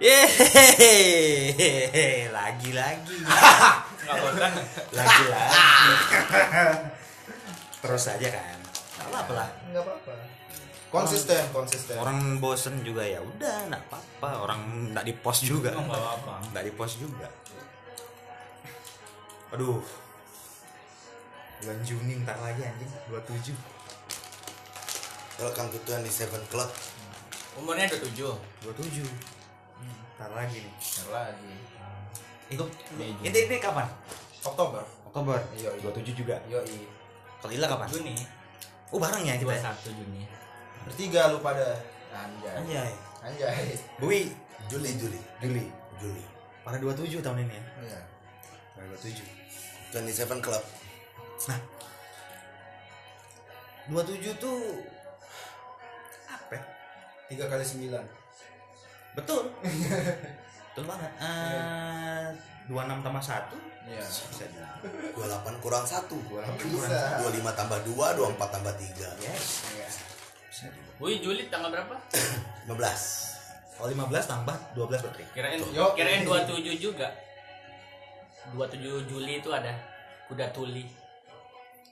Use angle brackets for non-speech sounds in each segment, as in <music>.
Yeay, lagi-lagi, lagi-lagi. Terus aja kan. Gak apa-apa lah. Enggak apa-apa. Konsisten, konsisten. Orang bosen juga ya udah, nggak apa-apa. Orang nggak di post juga. Nggak apa-apa. Nggak di post juga. Aduh. Bulan Juni ntar lagi anjing 27. Welcome to 27 Club. Umurnya 27. 27. Ntar lagi nih. Bentar lagi. Itu Mei, Juni. ini, ini kapan? Oktober. Oktober. Iya, iya. 27 juga. Yoi. Kalau Ila kapan? Juni. Oh bareng ya kita. ya? 21 Juni. Bertiga lu pada. Anjay. Anjay. Anjay. Bui Juli, Juli, Juli. Juli. Pada 27 tahun ini ya. Iya. Pada 27. 27 Club. Nah. 27 tuh apa? ya? Tiga kali sembilan. Betul. <laughs> Betul banget. Eh 26 tambah 1 Iya. bisa dibilang. 28 kurang 1. Bisa. 25 tambah 2, 24 tambah 3. Yes. Iya. Wih, Juli tanggal berapa? 15. Kalau 15 tambah 12 berarti. Kirain Yo. kirain 27 juga. 27 Juli itu ada kuda tuli.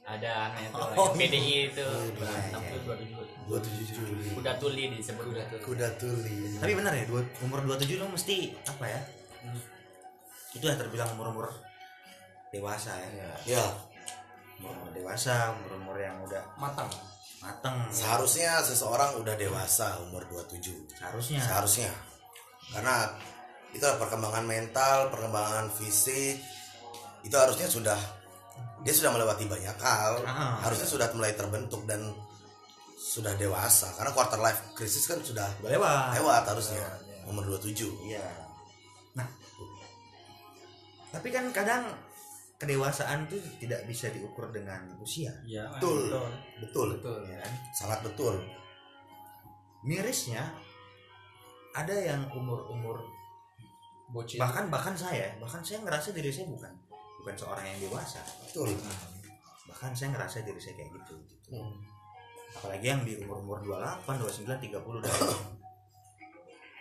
Ada anaknya tuh <laughs> Oh, PDI itu. iya, Berantem iya. tuh 27 Juli. 27 Juli. Kuda tuli disebut kuda tuli. Kuda tuli. Tapi benar ya, dua, umur 27 lo mesti apa ya? Itu yang terbilang umur-umur dewasa ya. Iya. Ya, Umur dewasa, umur-umur yang udah Matang. mateng. seharusnya seseorang udah dewasa umur 27. Seharusnya. Seharusnya. Karena itu perkembangan mental, perkembangan fisik. Itu harusnya sudah dia sudah melewati banyak hal, Ah. harusnya sudah mulai terbentuk dan sudah dewasa. Karena quarter life crisis kan sudah Udah lewat. lewat harusnya umur 27. Iya. Nah, tapi kan kadang kedewasaan tuh tidak bisa diukur dengan usia, Iya, Betul. Betul. Betul. ya kan? Sangat betul. Mirisnya ada yang umur-umur Bocil. bahkan bahkan saya, bahkan saya ngerasa diri saya bukan bukan seorang yang dewasa. Betul. Bahkan saya ngerasa diri saya kayak gitu. gitu. Hmm. Apalagi yang di umur-umur 28, 29, 30 dan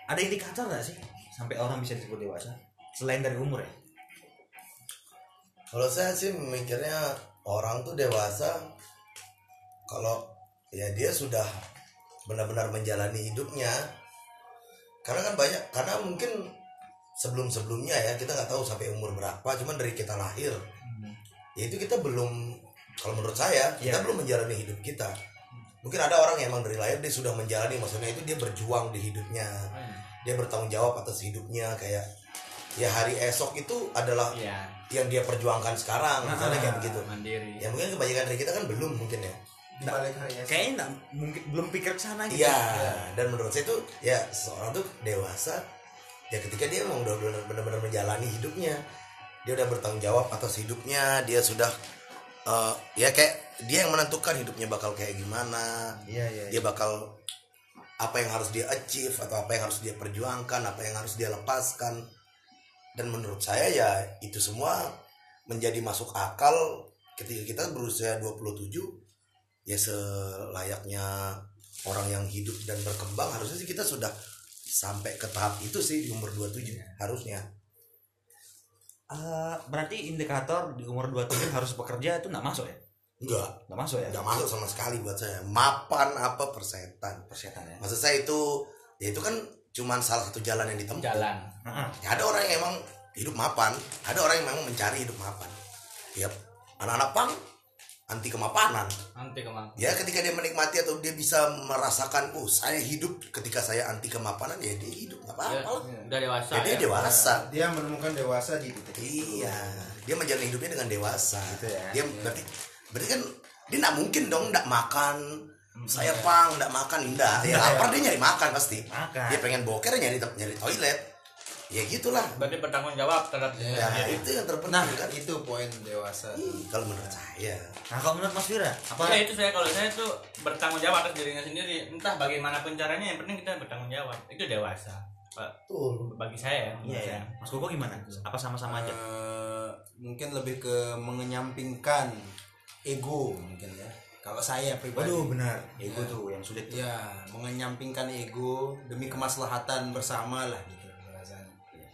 ada indikator nggak sih sampai orang bisa disebut dewasa selain dari umur ya? Kalau saya sih mikirnya orang tuh dewasa kalau ya dia sudah benar-benar menjalani hidupnya. Karena kan banyak karena mungkin sebelum-sebelumnya ya kita nggak tahu sampai umur berapa, cuman dari kita lahir ya itu kita belum kalau menurut saya kita Iya. belum menjalani hidup kita. Mungkin ada orang yang emang dari lahir dia sudah menjalani maksudnya itu dia berjuang di hidupnya. Dia bertanggung jawab atas hidupnya kayak ya hari esok itu adalah Iya, yang dia perjuangkan sekarang misalnya kayak begitu mandiri. ya mungkin kebanyakan dari kita kan belum mungkin ya Di balik hari esok. Kayaknya nggak mungkin belum pikir ke sana gitu. iya dan menurut saya tuh ya seorang tuh dewasa ya ketika dia emang udah benar- benar-benar menjalani hidupnya dia udah bertanggung jawab atas hidupnya dia sudah eh, ya kayak dia yang menentukan hidupnya bakal kayak gimana Iya, iya. dia bakal apa yang harus dia achieve atau apa yang harus dia perjuangkan apa yang harus dia lepaskan dan menurut saya ya itu semua menjadi masuk akal ketika kita berusia 27 ya selayaknya orang yang hidup dan berkembang harusnya sih kita sudah sampai ke tahap itu sih di umur 27 harusnya Eh, berarti indikator di umur 27 harus bekerja itu nggak masuk ya? enggak Nggak masuk ya? enggak masuk sama sekali buat saya mapan apa persetan Persetan ya. maksud saya itu ya itu kan cuman salah satu jalan yang ditempuh Jalan. Ya, ada orang yang emang hidup mapan, ada orang yang memang mencari hidup mapan. Tiap anak-anak pang anti kemapanan. Nanti ke mana? Ya ketika dia menikmati atau dia bisa merasakan, oh saya hidup ketika saya anti kemapanan ya dia hidup nggak Ya, apa-apa. lah. udah dewasa. Ya, dia ya. dewasa. Dia menemukan dewasa di titik itu. Iya, dia menjalani hidupnya dengan dewasa. Gitu ya. Dia berarti berarti kan dia nggak mungkin dong nggak makan. Saya pang nggak makan enggak. Ya lapar dia nyari makan pasti. Makan. Dia pengen boker ya nyari nyari toilet. Ya gitulah. Berarti bertanggung jawab terhadap Ya. Ya, itu yang terpenting Nah, kan. itu poin dewasa. Ih, kalau menurut saya Nah, kalau menurut Mas Fira, apa? Ya itu saya kalau saya tuh bertanggung jawab atas dirinya sendiri. Entah bagaimanapun caranya yang penting kita bertanggung jawab. Itu dewasa. Betul. bagi saya ya. ya. saya. Mas Koko gimana? Apa sama-sama aja? Eh, mungkin lebih ke mengenyampingkan ego mungkin ya. Kalau saya pribadi. Waduh, benar. Ego Ya. tuh yang sulit. tuh. Ya, mengenyampingkan ego demi kemaslahatan bersama lah gitu.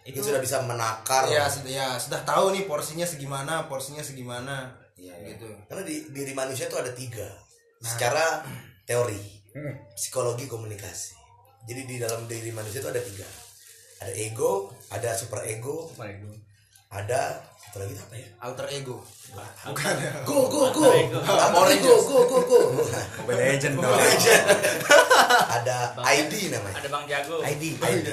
Itu sudah bisa menakar. Ya sudah ya sudah tahu nih porsinya segimana porsinya segimana Iya, iya. gitu. Karena di diri manusia itu ada tiga. Secara teori psikologi komunikasi. Jadi di dalam diri manusia itu ada tiga. Ada ego ada super ego ada satu lagi apa ya? Alter ego. Go go go. Alter ego. Go go go Mobile Legend <laughs> dong. <laughs> ada ID namanya. Ada Bang Jago. ID. ID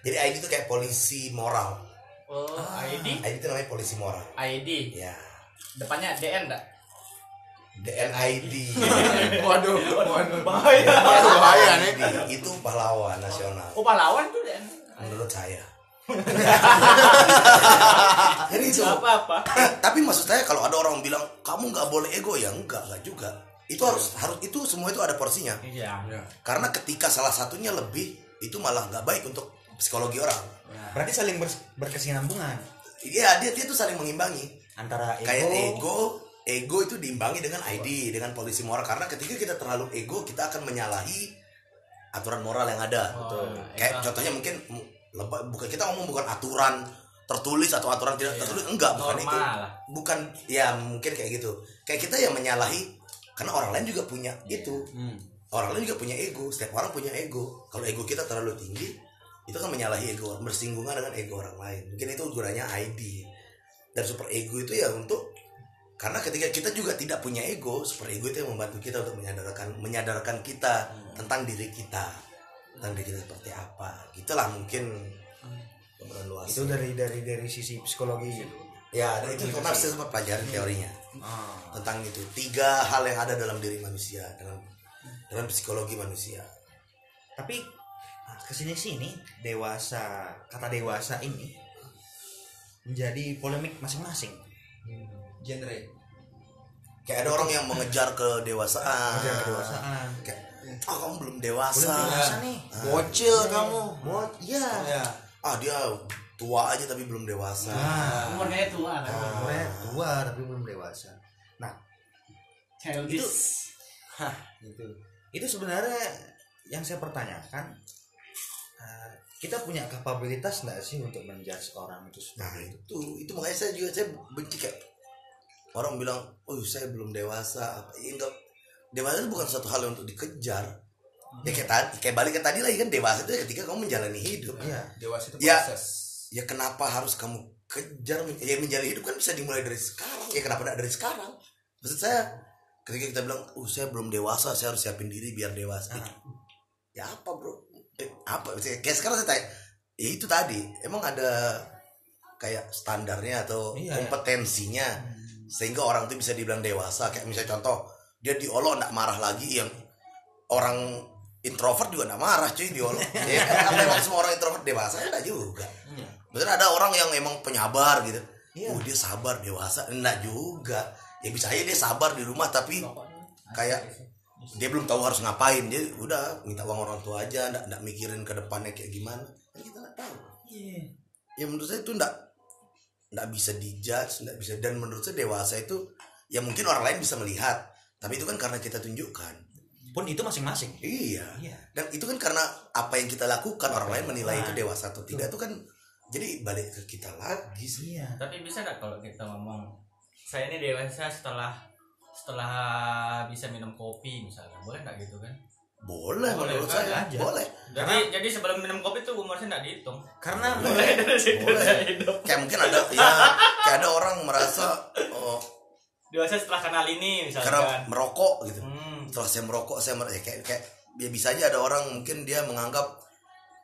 jadi ID itu kayak polisi moral Oh, ID. ID itu namanya polisi moral ID. ya Depannya DN enggak? DNID <laughs> waduh waduh Bahaya. bahaya nih itu pahlawan nasional Oh, pahlawan tuh DN. menurut saya <laughs> jadi itu Apa-apa. <laughs> tapi maksud saya kalau ada orang bilang kamu nggak boleh ego ya enggak enggak juga itu harus harus itu semua itu ada porsinya Iya. karena ketika salah satunya lebih itu malah nggak baik untuk psikologi orang. Berarti saling bers- berkesinambungan. Iya dia dia tuh saling mengimbangi. Antara ego, kayak ego ego itu diimbangi dengan ID dengan polisi moral. Karena ketika kita terlalu ego kita akan menyalahi aturan moral yang ada. Betul. kayak contohnya mungkin bukan kita ngomong bukan aturan tertulis atau aturan tidak tertulis enggak bukan itu. Normal lah. bukan ya mungkin kayak gitu. Kayak kita yang menyalahi karena orang lain juga punya itu. Orang lain juga punya ego setiap orang punya ego. Kalau ego kita terlalu tinggi itu kan menyalahi ego bersinggungan dengan ego orang lain. Mungkin itu gunanya ID dan super ego itu ya untuk karena ketika kita juga tidak punya ego super ego itu yang membantu kita untuk menyadarkan menyadarkan kita tentang diri kita. Tentang diri kita seperti apa. Gitulah mungkin gambaran luas. Itu dari dari dari sisi psikologi gitu. ya dan itu karena saya sempat pelajari teorinya Ah. tentang itu. Tiga hal yang ada dalam diri manusia dalam dalam psikologi manusia. Tapi ke sini sini dewasa kata dewasa ini menjadi polemik masing-masing. genre kayak ada orang yang mengejar kedewasaan Mengejar kedewasaan. kayak ah kamu belum dewasa Belum dewasa nih. bocil kamu Bot, iya. ya ah dia tua aja tapi belum dewasa Nah, Umurnya tua kan. umurnya tua tapi belum dewasa. Nah, Childish. gitu itu sebenarnya yang saya pertanyakan kita punya kapabilitas nggak sih untuk menjudge orang itu nah itu? Itu makanya saya juga saya benci kayak orang bilang oh saya belum dewasa. Apa ya enggak. Dewasa itu bukan suatu hal yang untuk dikejar. Ya kayak tadi kayak balik ke tadi lagi kan dewasa itu ketika kamu menjalani hidup. Iya. dewasa itu Ya. proses. ya kenapa harus kamu kejar? Ya menjalani hidup kan bisa dimulai dari sekarang. Ya kenapa tidak dari sekarang? Maksud saya ketika kita bilang oh saya belum dewasa saya harus siapin diri biar dewasa. Ah. ya apa bro Eh, apa kayak sekarang saya tanya ya itu tadi emang ada kayak standarnya atau Iya. kompetensinya sehingga orang itu bisa dibilang dewasa? Kayak misalnya contoh dia diolok nggak marah lagi yang orang introvert juga nggak marah cuy diolok. <laughs> Ya kan? Apa emang semua orang introvert dewasa enggak juga. Maksudnya ada orang yang emang penyabar gitu. Iya. Oh dia sabar dewasa, enggak juga. Ya bisa aja dia sabar di rumah tapi kayak dia belum tahu harus ngapain. Dia udah minta uang orang tua aja, enggak enggak mikirin ke depannya kayak gimana. Kan kita enggak tahu. Ya menurut saya itu enggak enggak bisa dijudge, enggak bisa dan menurut saya dewasa itu ya mungkin orang lain bisa melihat, tapi itu kan karena kita tunjukkan. pun itu masing-masing Iya. Iya. Dan itu kan karena apa yang kita lakukan orang lain menilai itu dewasa atau tidak itu kan jadi balik ke kita lagi sih. iya Tapi bisa nggak kalau kita ngomong saya ini dewasa setelah setelah bisa minum kopi misalnya boleh nggak gitu kan? Boleh Boleh, menurut boleh saya. aja. Boleh. Jadi jadi sebelum minum kopi tuh umur saya nggak dihitung. karena <laughs> Boleh. hidup. Kayak mungkin ada ya kayak ada orang merasa oh, Dewasa setelah kenal ini karena misalkan. merokok gitu. Hmm. Setelah saya merokok saya mer- ya, kayak kayak ya bisa aja ada orang mungkin dia menganggap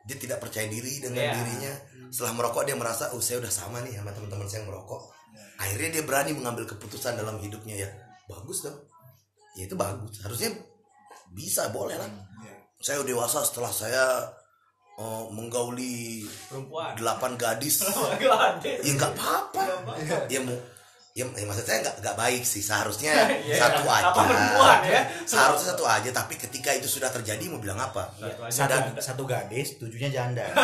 dia tidak percaya diri dengan Iya. dirinya. Setelah merokok dia merasa oh saya udah sama nih sama teman-teman saya yang merokok. Akhirnya dia berani mengambil keputusan dalam hidupnya ya. Bagus dong. Ya itu bagus. Harusnya bisa boleh lah. Saya udah dewasa setelah saya oh, menggauli Perempuan. <laughs> delapan gadis ya nggak apa-apa ya mau ya, ya maksud saya nggak nggak baik sih. Seharusnya <laughs> Iya. satu aja. Apa perempuan ya? seharusnya satu aja tapi ketika itu sudah terjadi mau bilang apa? Satu aja. satu satu gadis tujuhnya janda. <laughs>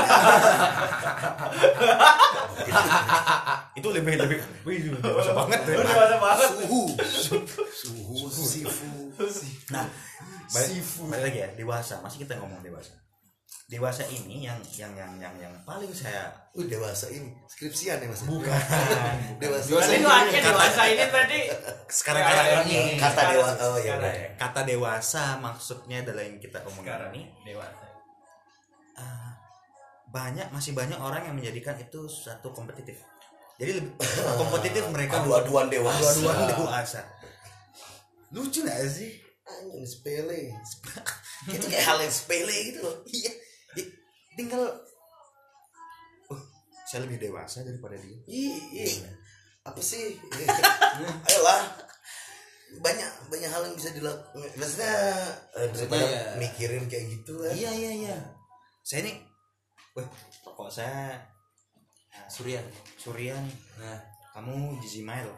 Itu lebih lebih wih dewasa banget Dewasa banget. suhu. Suhu. Sifu. Nah balik, balik lagi ya dewasa. Masih kita ngomong dewasa dewasa ini yang yang yang yang yang paling saya Wih dewasa ini. Skripsian ya mas? Bukan. <laughs> Dewasa Berarti itu artinya dewasa ini berarti sekarang kata ini. kata Sekarang- dewa oh ya kata dewasa maksudnya adalah yang kita omongin sekarang ini. dewasa. ah, banyak masih banyak orang yang menjadikan itu satu kompetitif. Jadi lebih <laughs> kompetitif mereka Adu-aduan dewasa. adu-aduan dewasa. Lucu gak sih? Anjing sepele. <laughs> Itu kayak hal yang sepele gitu loh. Iya tinggal. Oh, saya lebih dewasa daripada dia. Iya apa sih? <laughs> Ayolah. Banyak banyak hal yang bisa dilakukan maksudnya eh, daripada ya. mikirin kayak gitu kan. Iya iya iya. Saya ini wah kok saya Surya. Surya. Nih nah kamu Jizimail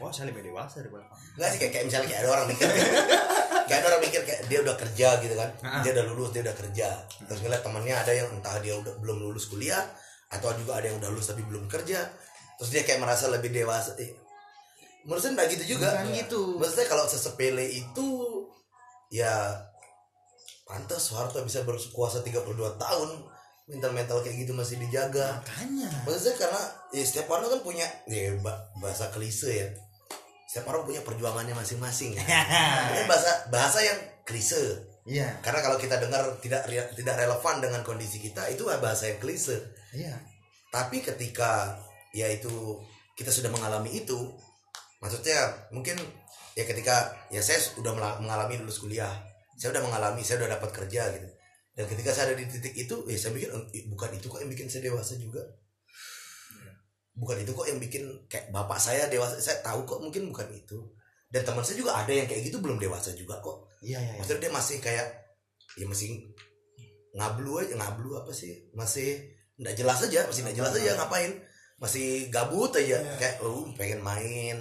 wah saya lebih dewasa daripada kamu Enggak sih kayak, kayak misalnya kayak ada orang mikir. <laughs> Kayak ada orang mikir kayak dia udah kerja gitu kan. Ah. dia udah lulus dia udah kerja. Terus ngeliat temannya ada yang entah dia udah belum lulus kuliah atau juga ada yang udah lulus tapi belum kerja. Terus dia kayak merasa lebih dewasa. Eh, menurut saya enggak gitu juga. Bukan gitu. maksudnya kalau sesepele itu ya pantas Soeharto bisa berkuasa 32 tahun mental-mental kayak gitu masih dijaga makanya Maksudnya karena ya setiap orang kan punya ya ba- bahasa klise ya. Setiap orang punya perjuangannya masing-masing ya. <laughs> Ini bahasa bahasa yang klise. iya Karena kalau kita dengar tidak tidak relevan dengan kondisi kita itu bahasa yang klise. iya Tapi ketika ya itu kita sudah mengalami itu, maksudnya mungkin ya ketika ya saya sudah mengalami lulus kuliah, saya udah mengalami, saya udah dapat kerja gitu. Dan ketika saya ada di titik itu, ya saya pikir "Eh, bukan itu kok yang bikin saya dewasa juga. Bukan itu kok yang bikin kayak bapak saya dewasa. Saya tahu kok mungkin bukan itu. Dan teman saya juga ada yang kayak gitu belum dewasa juga kok. iya iya iya. Maksudnya dia masih kayak ya masih ngablu aja, ngablu apa sih? Masih nggak jelas aja, masih nggak jelas aja ngapain. Masih gabut aja kayak oh pengen main.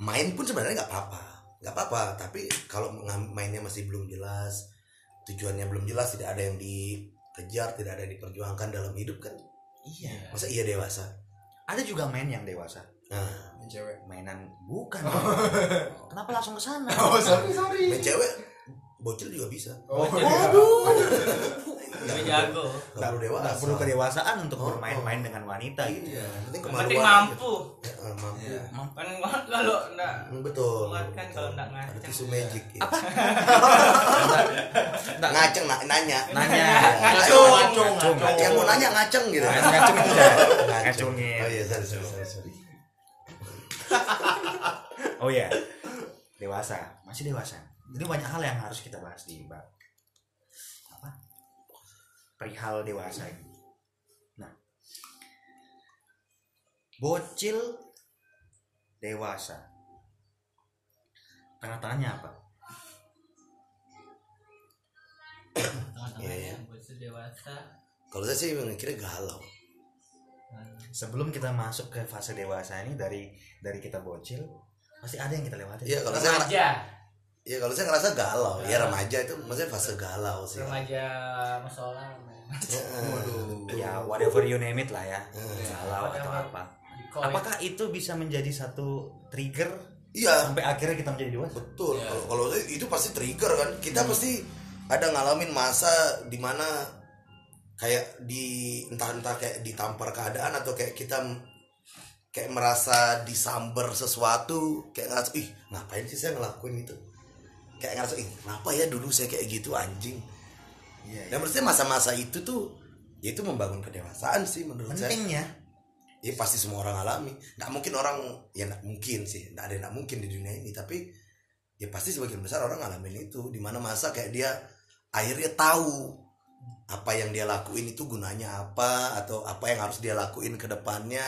Main pun sebenarnya nggak apa-apa. nggak apa-apa, tapi kalau mainnya masih belum jelas, tujuannya belum jelas, tidak ada yang dikejar, tidak ada yang diperjuangkan dalam hidup kan. iya. Masa iya dewasa? ada juga main yang dewasa. Nah, Main cewek. Mainan bukan. <laughs> Kenapa langsung ke sana? Oh sorry sorry. Main cewek? Bocil juga bisa. oh. waduh <laughs> <laughs> Lebih jago. Nggak perlu dewasa. nggak perlu kedewasaan untuk Oh, bermain-main dengan wanita gitu Iya, yang penting Yang kemaluan. penting mampu. Ya, mampu. Kan kalau enggak Hmm, Betul. Kan kalau nggak Ada ngaceng. tisu magic. ya. Apa? <laughs> Ngaceng na- nanya. nanya <laughs> Ngacung. ngacung ngacung Yang mau nanya ngaceng gitu. ngacung Ngaceng. <laughs> ngacungin Oh iya, sorry, sorry, sorry, sorry. oh iya dewasa masih dewasa jadi banyak hal yang harus kita bahas di mbak perihal dewasa ini nah bocil dewasa tengah-tengahnya apa Iya, iya. Tengah-tengahnya bocil dewasa. Kalau saya sih mikirnya galau. sebelum kita masuk ke fase dewasa ini dari dari kita bocil pasti ada yang kita lewati Iya, kalau saya Remaja. Iya, kalau saya ngerasa galau. Ya remaja itu maksudnya fase galau sih. Remaja musola. Waduh ya whatever you name it lah ya Hmm. galau atau apa koi. apakah itu bisa menjadi satu trigger Iya, sampai akhirnya kita menjadi dewasa betul. Iya. Kalau itu pasti trigger kan. Kita pasti ada ngalamin masa di mana kayak di entah-entah kayak ditampar keadaan atau kayak kita kayak merasa disamber sesuatu kayak ngerasa ih ngapain sih saya ngelakuin itu kayak ngerasa ih kenapa ya dulu saya kayak gitu anjing iya, dan saya masa-masa itu tuh ya itu membangun kedewasaan sih menurut saya. Penting ya ya pasti semua orang alami. Nggak mungkin orang ya nggak mungkin sih. Nggak ada yang nggak mungkin di dunia ini. Tapi ya pasti sebagian besar orang ngalamin itu. Di mana masa kayak dia akhirnya tahu apa yang dia lakuin itu gunanya apa atau apa yang harus dia lakuin ke depannya.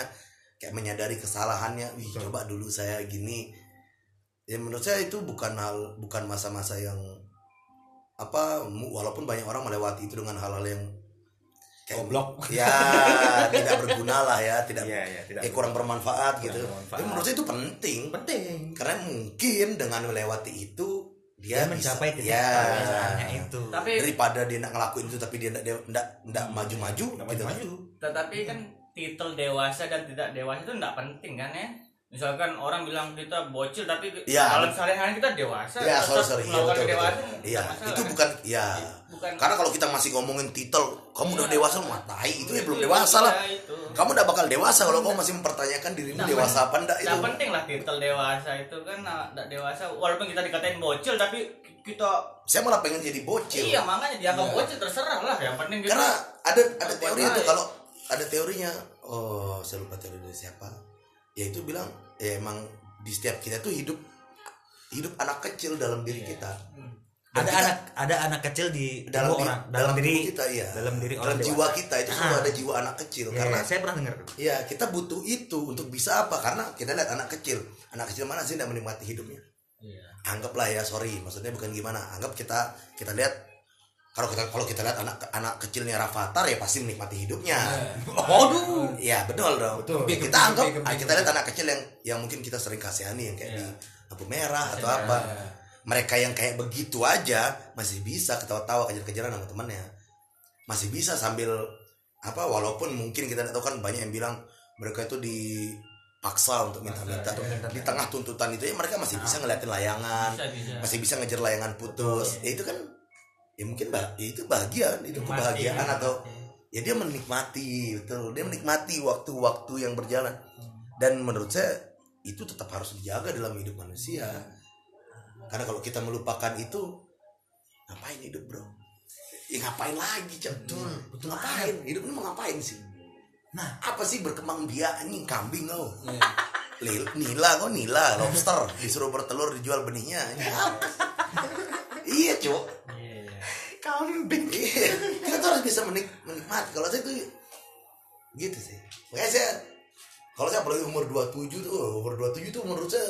Kayak menyadari kesalahannya. Wih Betul. coba dulu saya gini. Ya menurut saya itu bukan hal bukan masa-masa yang apa walaupun banyak orang melewati itu dengan hal-hal yang kayak Goblok. ya <laughs> tidak berguna lah ya tidak iya iya tidak eh kurang bermanfaat Kurang gitu. bermanfaat. Tapi menurut saya itu penting penting karena mungkin dengan melewati itu dia, dia, mencapai bisa, titik ya itu Tapi daripada dia nak ngelakuin itu tapi dia ndak dia ndak ndak maju-maju gitu. maju tetapi kan titel dewasa dan tidak dewasa itu enggak penting kan ya misalkan orang bilang kita bocil tapi Iya. dalam sehari-hari kita dewasa Iya, tetap sorry, sorry. Iya, betul, betul. nggak Iya, masalah, itu kan? bukan ya. bukan Karena kalau kita masih ngomongin titel, kamu udah Iya. dewasa lu matai itu ya Itu, belum itu, dewasa lah. iya, itu. Kamu udah bakal dewasa kalau kamu masih mempertanyakan dirimu Nggak dewasa apa enggak itu. Nggak penting lah titel dewasa itu kan nah, nggak dewasa walaupun kita dikatain bocil tapi kita Saya malah pengen jadi bocil. iya makanya dianggap Iya. bocil terserah lah yang penting kita Karena ada ada teori itu kalau ada teorinya oh saya lupa teori dari siapa. Ya itu bilang ya emang di setiap kita tuh hidup hidup anak kecil dalam diri kita. Dan ada kita- anak ada anak kecil di dalam tubuh di- orang dalam diri tubuh kita iya. dalam diri dalam orang jiwa dewasa. kita itu selalu Ah. ada jiwa anak kecil Ya, karena saya pernah dengar ya kita butuh itu untuk bisa apa karena kita lihat anak kecil anak kecil mana sih tidak menikmati hidupnya Iya. anggaplah ya sorry maksudnya bukan gimana anggap kita kita lihat kalau kita kalau kita lihat anak anak kecilnya Rafathar ya pasti menikmati hidupnya. <laughs> Waduh. ya betul dong. Betul. kita anggap ah, kita lihat anak kecil yang yang mungkin kita sering kasihani yang kayak Iya. di lampu merah atau Iya. apa. Mereka yang kayak begitu aja masih bisa ketawa-tawa kejar-kejaran sama temannya masih bisa sambil apa walaupun mungkin kita tahu kan banyak yang bilang mereka itu dipaksa untuk minta-minta di tengah tuntutan itu ya mereka masih bisa ngeliatin layangan bisa bisa. masih bisa ngejar layangan putus. Ya itu kan ya mungkin bah ya itu bahagia itu kebahagiaan nikmati. atau ya dia menikmati betul. Dia menikmati waktu-waktu yang berjalan. Dan menurut saya itu tetap harus dijaga dalam hidup manusia. Karena kalau kita melupakan itu ngapain hidup bro? Ya ngapain lagi Betul, betul ngapain? hidup ini mau ngapain sih? Nah. apa sih berkembang biak anjing? Kambing kau Iya. Lil, nila kok nila? Lobster. Disuruh bertelur dijual benihnya <laughs> iya iya. Kambing. Iya, kita tuh harus bisa menik menikmati. Kalau saya tuh gitu sih. Makanya saya kalau saya apalagi umur 27 tuh, umur 27 tuh menurut saya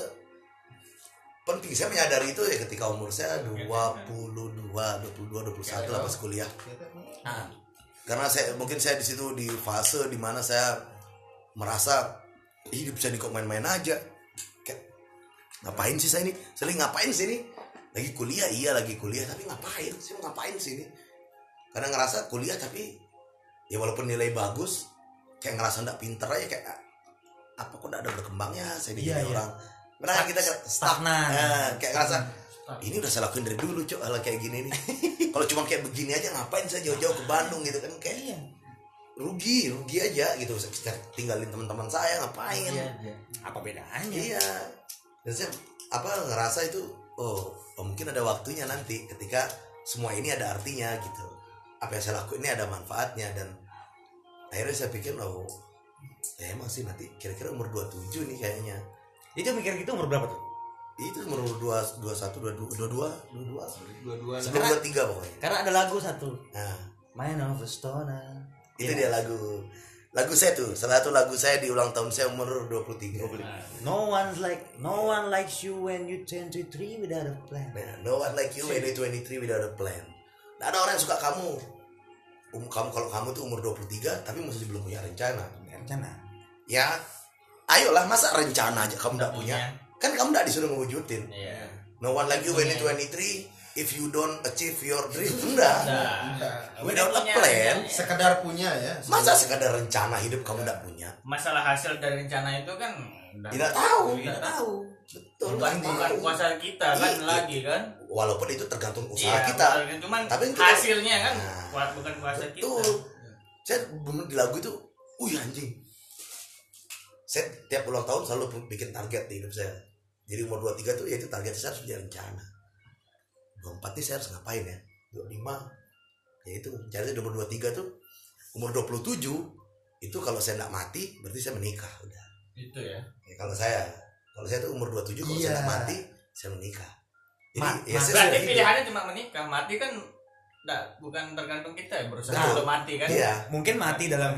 penting. Saya menyadari itu ya ketika umur saya 22, 22, 21 lah pas kuliah. Nah, Karena saya mungkin saya di situ di fase di mana saya merasa hidup saya ini kok main-main aja. Kayak ngapain sih saya ini? Sering ngapain sih ini? Lagi kuliah iya lagi kuliah tapi ngapain sih ngapain sih ini? Karena ngerasa kuliah tapi ya walaupun nilai bagus kayak ngerasa ndak pinter aja kayak apa kok ndak ada berkembangnya saya Iya, jadi iya. orang. Karena kita. Stagnan. Nah, kayak ngerasa ini udah saya lakuin dari dulu cok hal kayak gini nih kalau cuma kayak begini aja ngapain saya jauh-jauh ke Bandung gitu kan kayak rugi rugi aja gitu saya tinggalin teman-teman saya ngapain Iya, iya. apa bedanya? iya dan saya apa ngerasa itu oh, oh mungkin ada waktunya nanti ketika semua ini ada artinya gitu apa yang saya lakuin ini ada manfaatnya dan akhirnya saya pikir oh ya emang sih nanti kira-kira umur 27 nih kayaknya Itu mikir gitu umur berapa tuh? itu umur 2 21 22 22 22 dua-dua sebelum 23 pokoknya Karena ada lagu satu. nah Mind of a Stoner. itu Iya. dia lagu lagu saya tuh salah satu lagu saya di ulang tahun saya umur 23 No one's like no one likes you when you 23 without a plan. Nah, no one like you when you're 23 without a plan. Nggak ada orang yang suka kamu. Um, kamu kalau kamu tuh umur 23 tapi masih belum punya rencana. Rencana. ya ayolah masa rencana aja kamu nggak punya? Kan kamu nggak disuruh ngewujudin Iya. no one like you when you're 23 if you don't achieve your dream. Enggak. Nah, without a punya- plan. sekedar punya ya masa sekadar rencana hidup kamu nggak punya? Masalah hasil dari rencana itu kan tidak tahu Tidak tahu. betul. Bukan bukan kuasa kita kan Iya. lagi kan? Walaupun itu tergantung usaha Iya, kita. bukan- cuman Tapi kita- hasilnya kan Nah, kuat bukan kuasa kita. betul. Saya bener di lagu itu wih anjing. Saya tiap ulang tahun selalu bikin target di hidup saya. Jadi umur 23 tuh ya itu target saya harus punya rencana 24 nih saya harus ngapain ya? 25 ya itu. Di umur 23 tuh. Umur 27 itu kalau saya nggak mati berarti saya menikah udah. Itu ya? Ya, kalau saya kalau saya tuh umur 27 kalau saya Iya. nggak mati saya menikah. Jadi Ma- ya saya berarti pilihannya cuma menikah. Mati kan enggak bukan tergantung kita ya berusaha Betul. untuk mati kan? Iya. Mungkin mati dalam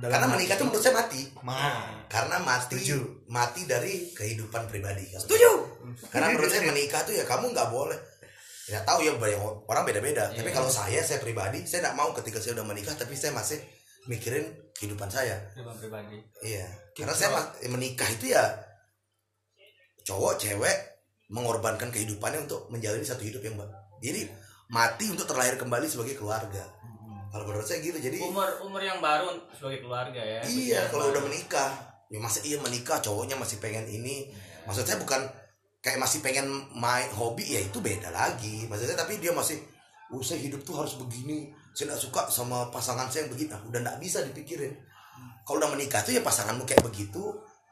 dalam karena menikah tuh menurut saya mati. Ma- karena mati Setuju. mati dari kehidupan pribadi. Kan Setuju. karena menurut saya menikah tuh ya kamu nggak boleh nggak tahu ya banyak orang beda-beda. Iya. tapi kalau saya saya pribadi saya nggak mau ketika saya udah menikah tapi saya masih mikirin kehidupan saya. Kehidupan pribadi. Iya. Karena saya menikah itu ya cowok cewek mengorbankan kehidupannya untuk menjalani satu hidup yang jadi mati untuk terlahir kembali sebagai keluarga. Kalau menurut saya gitu jadi umur umur yang baru sebagai keluarga ya iya kalau baru. udah menikah. Ya masa iya menikah cowoknya masih pengen ini. Maksud saya bukan kayak masih pengen main hobi ya itu beda lagi. Maksudnya tapi dia masih oh saya hidup tuh harus begini saya nggak suka sama pasangan saya yang begini. Nah, udah nggak bisa dipikirin. Kalau udah menikah tuh ya pasanganmu kayak begitu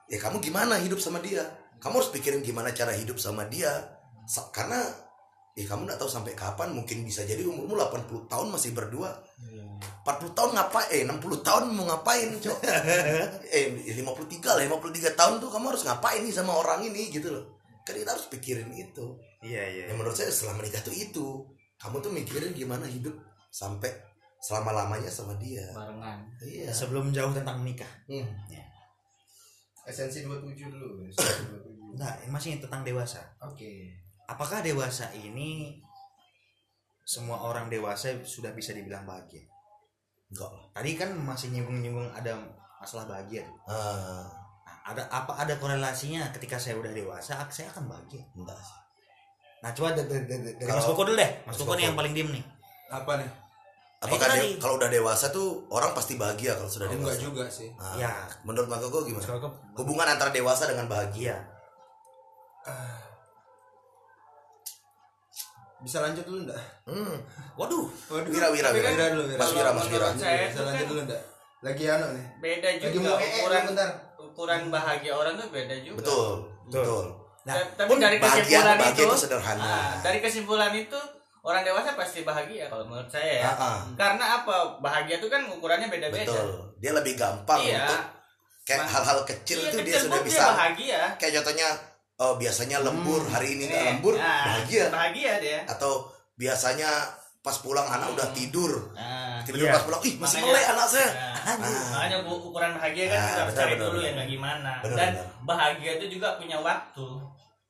ya kamu gimana hidup sama dia? Kamu harus pikirin gimana cara hidup sama dia. Sa- karena ya kamu nggak tahu sampai kapan mungkin bisa jadi umurmu 80 tahun masih berdua. 40 tahun ngapain eh 60 tahun mau ngapain cok? <laughs> Eh 53 lah 53 tahun tuh kamu harus ngapain nih sama orang ini gitu loh kan kita harus pikirin itu. Iya iya yang menurut saya setelah menikah tuh itu. Kamu tuh mikirin gimana hidup sampai selama lamanya sama dia. Barengan. Iya. Sebelum jauh tentang menikah Hmm. esensi 27 dulu esensi 27. enggak masih tentang dewasa? Oke. Apakah dewasa ini semua orang dewasa sudah bisa dibilang bahagia? Enggak. Lah tadi kan masih nyinggung-nyinggung ada masalah bahagia tuh. Nah, ada apa ada korelasinya? Ketika saya udah dewasa saya akan bahagia? Enggak sih. Nah coba dari, dari, dari dari Kalau- Mas Koko dulu deh. Mas Mas Koko nih yang paling diem nih. Apa nih? Apakah tadi. kalau udah dewasa tuh orang pasti bahagia kalau sudah Oh, enggak dewasa juga sih. Ah, ya menurut Mas Koko Mas gimana Koko hubungan antara dewasa dengan bahagia. Iya. Bisa lanjut dulu enggak hmm. waduh. Waduh. Wira, Wira, Wira. kan dulu Wira. Mas Wira, Mas Wira. bisa lanjut kan dulu enggak lagi anu nih. beda lagi juga mau ee ukuran bentar ukuran bahagia orang tuh beda juga. Betul betul. Nah Ta- tapi pun dari bahagia kesimpulan bahagia itu, itu sederhana. ah, dari kesimpulan itu orang dewasa pasti bahagia kalau menurut saya ya. Ah. karena apa? Bahagia itu kan ukurannya beda-beda. Betul. Dia lebih gampang iya. untuk kayak hal-hal kecil iya, itu dia sudah bisa bahagia. Kayak contohnya oh biasanya lembur hari ini nggak Nih, lembur ah, bahagia. Bahagia dia. Atau biasanya pas pulang anak udah tidur. Nah, tiba-tiba Iya. pas pulang ih masih Makanya- melek anak saya. Nah, Ah. makanya bu- ukuran bahagia kan Ah, kita harus cari dulu yang kayak gimana. Dan benar. bahagia itu juga punya waktu.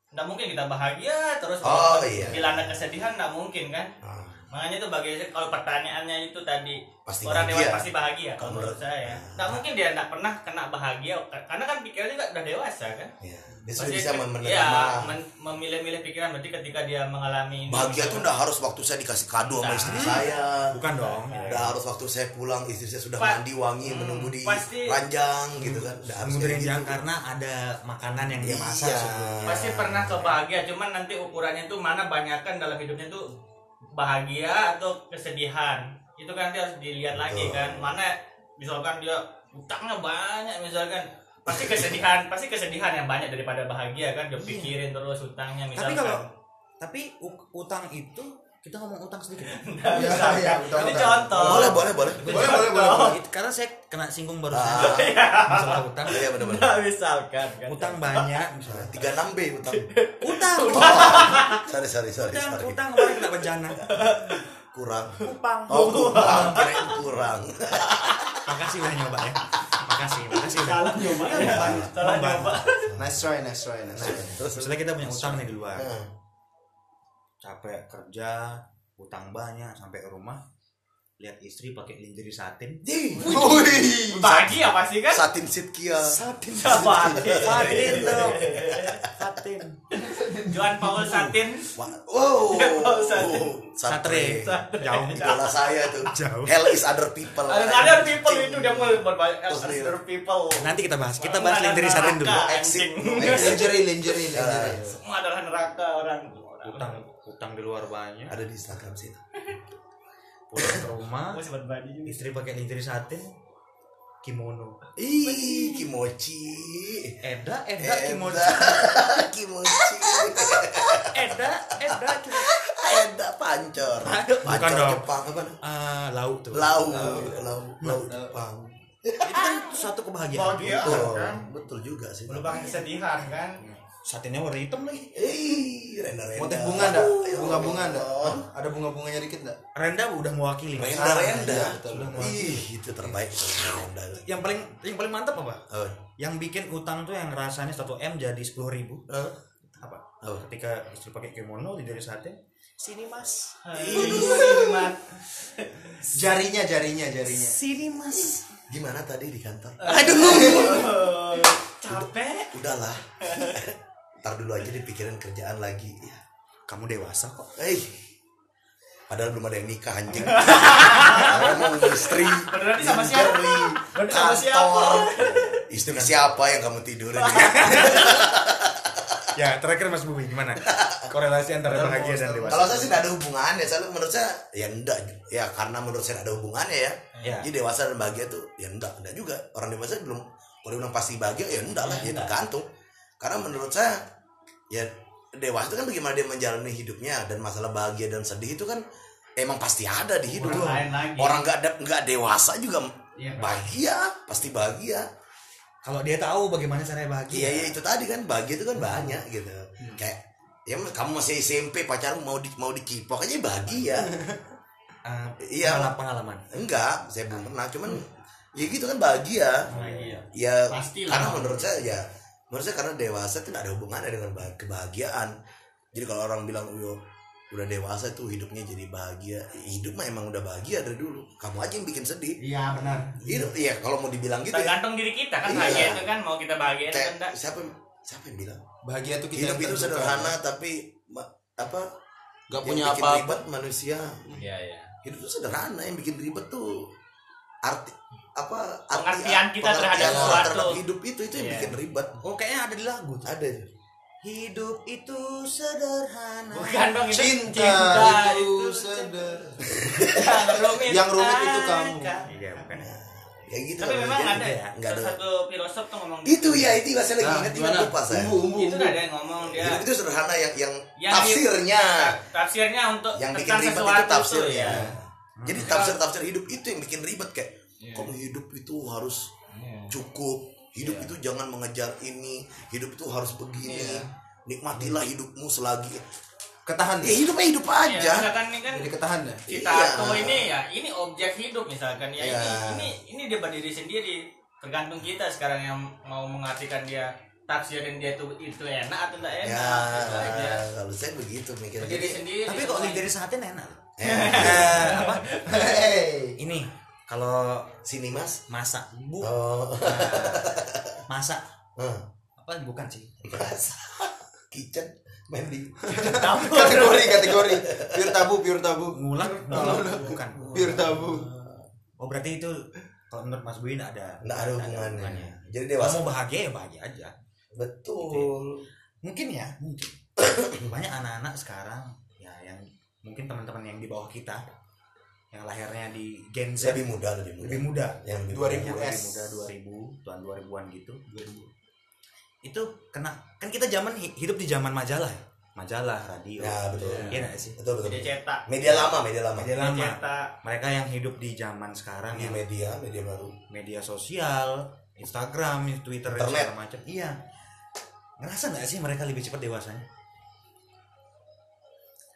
Nggak mungkin kita bahagia terus Oh, iya. dilanda kesedihan nggak mungkin kan? Ah, makanya itu bagi kalau pertanyaannya itu tadi Pasti orang bahagia. dewasa pasti bahagia kalau Kalau menurut saya nggak mungkin dia nggak pernah kena bahagia karena kan pikirannya juga udah dewasa kan iya. dia sudah bisa menerima iya, men- memilih-milih pikiran berarti ketika dia mengalami ini, bahagia tuh udah harus waktu saya dikasih kado sama Nah. istri saya bukan dong udah harus waktu saya pulang istri saya sudah Pa- mandi wangi Hmm, menunggu di pasti- ranjang gitu kan udah harus kayak gitu. karena ada makanan yang dia masak Iya. sebelumnya. pasti pernah kebahagia cuman nanti ukurannya itu mana banyakkan dalam hidupnya itu bahagia atau kesedihan itu kan nanti harus dilihat lagi Betul. kan. Mana misalkan dia utangnya banyak misalkan. Pasti kesedihan pasti kesedihan yang banyak daripada bahagia kan. Dia pikirin terus utangnya tapi misalkan. kalau tapi utang itu kita ngomong utang sedikit <laughs> Iya, iya, betul, ini betul. contoh. Boleh boleh boleh. Itu Boleh, contoh. boleh, boleh, boleh. Itu- karena saya kena singgung baru Ah. <laughs> masalah utang. Iya benar benar. Nah, misalkan kan utang banyak misalnya. <laughs> Tiga enam b utang. Utang. Sorry sorry sorry utang sorry. utang kemarin kena bencana kurang. Kupang oh kurang kirain kurang. <laughs> Makasih udah nyoba ya. Makasih makasih udah. Salah nyoba salah nyoba. nice try nice try nice try. Terus Misalnya kita punya utang nih di luar. Hmm. capek kerja utang banyak sampai ke rumah lihat istri pakai lingerie satin. Ih, Wih. bahagia pasti kan? Satin sitkia satin. Satin dong satin. Johan Paul Satin. Wow. Satin. satre. Jauh. Idola saya tuh. Jauh. hell is other people. Ada ada people itu dia mau berbanyak other people. Nanti kita bahas. Kita bahas lingerie satin dulu. Anjing. lingerie lingerie lingerie semua adalah neraka orang. Utang utang di luar banyak. Ada di Instagram sih pulang ke rumah ini. istri pakai lingerie satin kimono. Ih kimochi. Eda Eda kimono Eda <laughs> kimochi. Eda Eda kimono Eda pancor. Bukan pancor dong. Jepang apa? Ah, lauk tuh. Lau lau lau Jepang. Itu kan suatu kebahagiaan. Bahagia. betul kan? betul juga sih. Melupakan kesedihan kan. Satinnya warna hitam lagi. Eh renda renda motif bunga enggak bunga bunga enggak ada bunga bunganya dikit enggak Renda udah mewakili. Mas. renda. renda iya, betul. Ih itu terbaik. Tuh, renda. Yang paling yang paling mantap apa? Oh yang bikin utang tuh yang rasanya 1 m jadi sepuluh ribu. Eh, apa? Apa? Ketika istri pakai kimono lingerie satin sini mas. Ini mah. <laughs> jarinya jarinya jarinya. Sini mas. Gimana tadi di kantor? <laughs> Capek. udahlah <laughs> ntar dulu aja dipikirin kerjaan lagi. Ya kamu dewasa kok. Eh padahal belum ada yang nikah anjing. <laughs> Saya mau istri. Sama siapa? Beneran sama siapa? istri siapa yang kamu tidurin ya terakhir Mas Bubi gimana? Korelasi antara bahagia dan dewasa. Kalau saya sih tidak ada hubungannya soalnya menurut saya ya enggak. Ya karena menurut saya tidak ada hubungannya ya. Ya. jadi dewasa dan bahagia tuh ya enggak. Enggak juga. Orang dewasa belum kalau bilang pasti bahagia ya enggak lah. Ya tergantung karena menurut saya ya dewasa itu kan bagaimana dia menjalani hidupnya dan masalah bahagia dan sedih itu kan emang pasti ada di hidup Orang lain lagi. orang nggak ada nggak dewasa juga Pak. bahagia pasti bahagia kalau dia tahu bagaimana caranya bahagia Iya iya itu tadi kan bahagia itu kan banyak gitu. Kayak ya kamu masih SMP pacarmu mau di mau dicipok aja bahagia. <laughs> Eh, Iya. pengalaman pengalaman Enggak, saya belum pernah cuman ya gitu kan bahagia. Bahagia. Ya Pastilah. karena menurut saya ya menurut saya karena dewasa itu tidak ada hubungannya dengan bah- kebahagiaan. Jadi kalau orang bilang "Yo, udah dewasa tuh hidupnya jadi bahagia, Ya, hidup mah emang udah bahagia dari dulu. Kamu aja yang bikin sedih. iya benar Hidup iya kalau mau dibilang gitu ya. Tergantung diri kita kan Iya. bahagia itu kan mau kita bahagia atau Kayak, enggak. siapa siapa yang bilang? bahagia tuh kita hidup itu sederhana tapi ma- apa gak yang punya bikin apa-apa ribet manusia Iya, iya. hidup itu sederhana yang bikin ribet tuh arti apa Pengertian kita terhadap pengertian orang sesuatu. terhadap hidup itu itu yang Iya. bikin ribet oh kayaknya ada di lagu tuh. ada hidup itu sederhana Bukan dong itu cinta, itu seder <laughs> yang rumit. Yang rumit itu kamu. akan. iya bukan ya gitu Tapi lah, memang ada ya, nggak ada satu filosof tuh ngomong itu ya itu saya lagi nah ingat gimana lupa saya umbu umbu itu ada yang ngomong dia hidup itu sederhana yang yang, Yang tafsirnya tafsirnya untuk yang bikin ribet itu tafsirnya ya. jadi tafsir tafsir hidup itu yang bikin ribet kayak. Kalau hidup itu harus Iya. cukup? Hidup Iya. itu jangan mengejar ini. Hidup itu harus begini. Iya. nikmatilah hidupmu selagi ketahan ya ya? hidupnya hidup Ya, aja. misalkan ini kan jadi ketahan ya? si Iya. tato ini ya ini objek hidup misalkan ya. Iya. ini ini ini dia berdiri sendiri. Tergantung kita sekarang yang mau mengartikan dia tafsirin dia tuh itu enak atau enggak enak. Ya itu aja. kalau saya begitu mikirnya. Berdiri Jadi, sendiri tapi kok semuanya. dari saatin enak? <laughs> Eh, apa? Hey ini kalau sini mas? Masak. Bu. Oh. <laughs> Masak. Eh, apa? Bukan sih. Mas kitchen. Mandi <laughs> kategori kategori. Pure tabu pure tabu. Ngulang. Ngulang. Bukan. Pure tabu. Oh berarti itu kalau menurut Mas Buin ada nggak ada hubungannya. jadi Kalau dewasa mau bahagia ya bahagia aja. Betul. Mungkin ya mungkin. <coughs> Banyak anak-anak sekarang ya yang mungkin teman-teman yang di bawah kita yang lahirnya di Gen Z. Lebih muda lebih muda. Lebih muda. Yang lebih 2000 yang lebih S. muda 2000 tahun 2000-an gitu. itu kena kan kita zaman hi- hidup di zaman majalah ya? Majalah radio. Ya, betul. iya nggak sih? Betul betul. Dia cetak. Media lama media lama. Media dia lama cetak. Mereka yang hidup di zaman sekarang di yang media media baru. Media sosial Instagram Twitter dan Internet. segala macam. Iya. Ngerasa nggak sih mereka lebih cepat dewasanya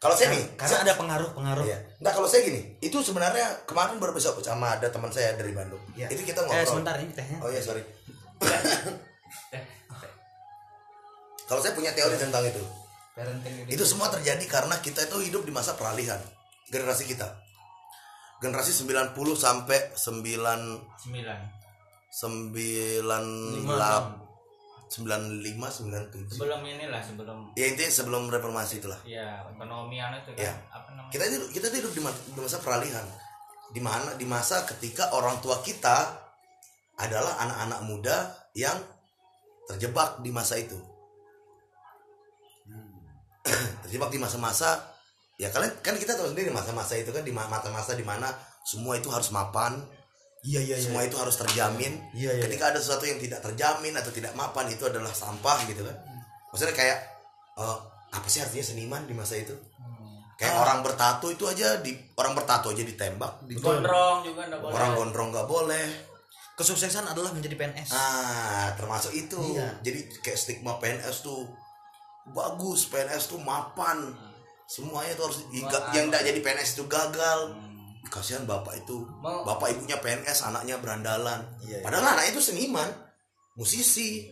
kalau saya nih karena ada pengaruh-pengaruh Iya. Kalau saya gini, itu sebenarnya kemarin baru besok sama ada teman saya dari Bandung. Iya. Itu kita eh ngobrol. sebentar ini tehnya Oh iya sorry. kalau saya punya teori tentang itu, parenting itu semua terjadi karena kita itu hidup di masa peralihan generasi kita. Generasi 90 sampai 9 sembilan 98 95 97. sebelum inilah sebelum Ya intinya sebelum reformasi itulah. ya ekonomian itu kan Iya. apa namanya kita itu kita hidup di di masa peralihan di mana di masa ketika orang tua kita adalah anak-anak muda yang terjebak di masa itu <clears throat> terjebak di masa-masa ya kalian kan kita tahu sendiri masa-masa itu kan di ma- masa-masa di mana semua itu harus mapan iya iya iya. semua itu harus terjamin. Iya, iya, ketika ada sesuatu yang tidak terjamin atau tidak mapan itu adalah sampah gitu kan. Maksudnya kayak eh, apa sih artinya seniman di masa itu? Kayak Ah. orang bertato itu aja di orang bertato aja ditembak. Di gondrong juga enggak boleh. Orang gondrong nggak boleh. Kesuksesan adalah menjadi PNS ah termasuk itu. Iya. jadi kayak stigma PNS tuh bagus PNS tuh mapan. Semuanya tuh harus Wah, yang tidak jadi PNS itu gagal. Hmm. Kasihan bapak itu. Mau- bapak ibunya PNS anaknya berandalan. Iya, iya. padahal anaknya itu seniman musisi.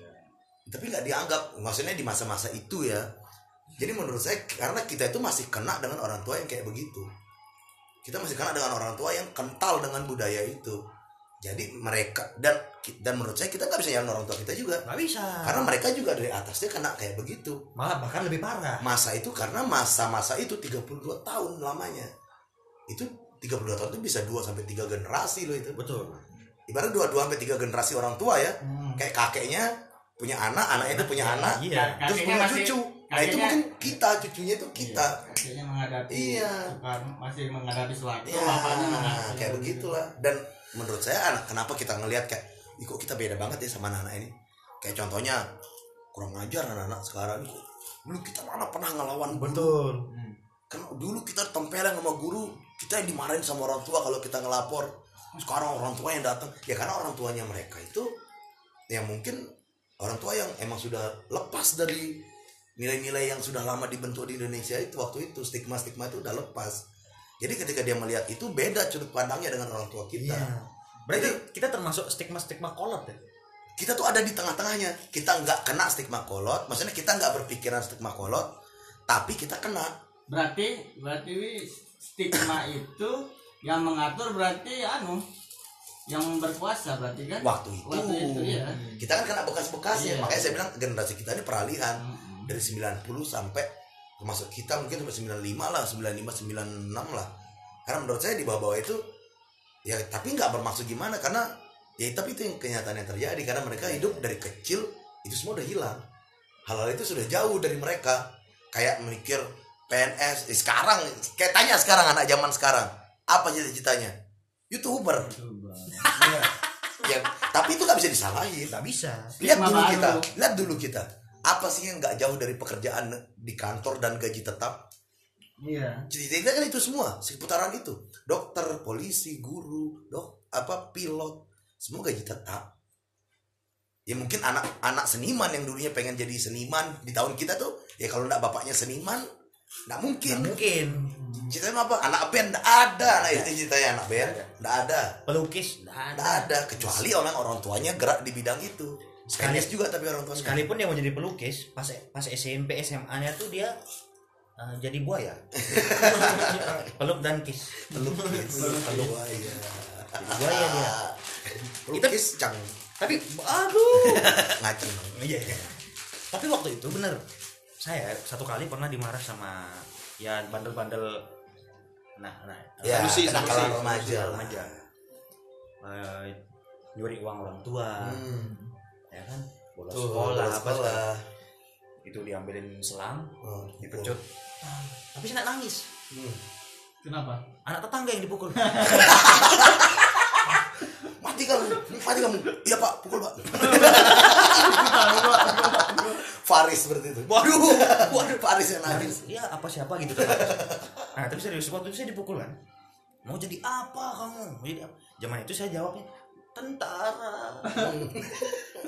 Tapi nggak dianggap maksudnya di masa-masa itu ya. Jadi menurut saya karena kita itu masih kena dengan orang tua yang kayak begitu. Kita masih kena dengan orang tua yang kental dengan budaya itu. Jadi mereka dan dan menurut saya kita nggak bisa nyalain orang tua kita juga. Nggak bisa. Karena mereka juga dari atasnya kena kayak begitu. Malah bahkan lebih parah. Masa itu karena masa-masa itu 32 tahun lamanya. Itu 32 tahun itu bisa 2 sampai 3 generasi loh itu. Betul. Ibarat dua dua sampai tiga generasi orang tua ya. Hmm. kayak kakeknya punya anak anaknya itu punya anak. iya. Terus Kakeknya punya masih- cucu. Nah itu kakeknya- mungkin kita cucunya itu kita. Kayaknya menghadapi Iya. Masih menghadapi suatu ya bapaknya menghadapi- kayak begitulah. Dan menurut saya anak kenapa kita ngelihat kayak "Ih, kok kita beda banget ya sama anak-anak ini? Kayak contohnya kurang ajar anak-anak sekarang. Dulu kita mana pernah ngelawan guru. Betul. Hmm. kan dulu kita tempeleng sama guru kita yang dimarahin sama orang tua kalau kita ngelapor. Sekarang orang tua yang datang. Ya karena orang tuanya mereka itu ya mungkin orang tua yang emang sudah lepas dari nilai-nilai yang sudah lama dibentuk di Indonesia itu waktu itu. Stigma-stigma itu udah lepas. Jadi ketika dia melihat itu beda sudut pandangnya dengan orang tua kita. Iya. Berarti kita termasuk stigma stigma kolot ya? Kita tuh ada di tengah-tengahnya. Kita nggak kena stigma kolot. Maksudnya kita nggak berpikiran stigma kolot tapi kita kena. Berarti berarti stigma itu yang mengatur berarti anu yang berkuasa berarti kan? Waktu itu, Waktu itu, iya. kita kan kena bekas-bekasnya Iya. makanya saya bilang generasi kita ini peralihan. Mm-mm. dari 90 sampai termasuk kita mungkin sampai 95 lah 95 96 lah. Karena menurut saya di bawah-bawah itu ya tapi nggak bermaksud gimana. Karena ya tapi itu yang kenyataan yang terjadi. Karena mereka hidup dari kecil itu semua udah hilang. Hal-hal itu sudah jauh dari mereka. Kayak mikir PNS eh, sekarang kayak tanya sekarang anak zaman sekarang. Apa cita-citanya? Youtuber. Iya. <laughs> ya tapi itu nggak bisa disalahin. Nggak bisa. Lihat dulu kita. lihat dulu kita. Apa sih yang nggak jauh dari pekerjaan di kantor dan gaji tetap? Iya. Cerita kan itu semua seputaran itu. Dokter polisi guru dok apa pilot. Semua gaji tetap. Ya mungkin anak-anak seniman yang dulunya pengen jadi seniman di tahun kita tuh ya kalau nggak bapaknya seniman nggak mungkin. Nggak mungkin. Ceritanya apa? Anak band nggak ada. Nah itu ceritanya anak band nggak ada. Pelukis. Nggak nggak ada. ada. Kecuali orang orang tuanya gerak di bidang itu. Sekali- juga tapi orang tuanya. sekalipun dia mau jadi pelukis pas pas SMP SMA nya tuh dia uh, jadi buaya. <laughs> Peluk dan kis. Pelukis peluk buaya. Jadi buaya dia. Pelukis cang. Tapi aduh. <laughs> Ngaceng. Iya iya. tapi waktu itu bener saya satu kali pernah dimarah sama ya bandel-bandel. Nah nah ya Solusi, solusi. remaja remaja. Eh, nyuri uang orang tua. Hmm. ya kan? Bolos Tuh, sekolah bolos apa sekolah. itu diambilin selang Oh, dipecut. Tapi saya nangis. Hmm. kenapa? Anak tetangga yang dipukul. <laughs> Mati kamu mati kamu. Iya pak pukul pak <laughs> Faris seperti itu. Waduh. <laughs> Waduh Faris yang nangis. Ya apa siapa gitu kan. Nah tapi serius waktu itu saya dipukul kan. Mau jadi apa kamu? Mau jadi apa? Zaman itu saya jawabnya tentara. <laughs>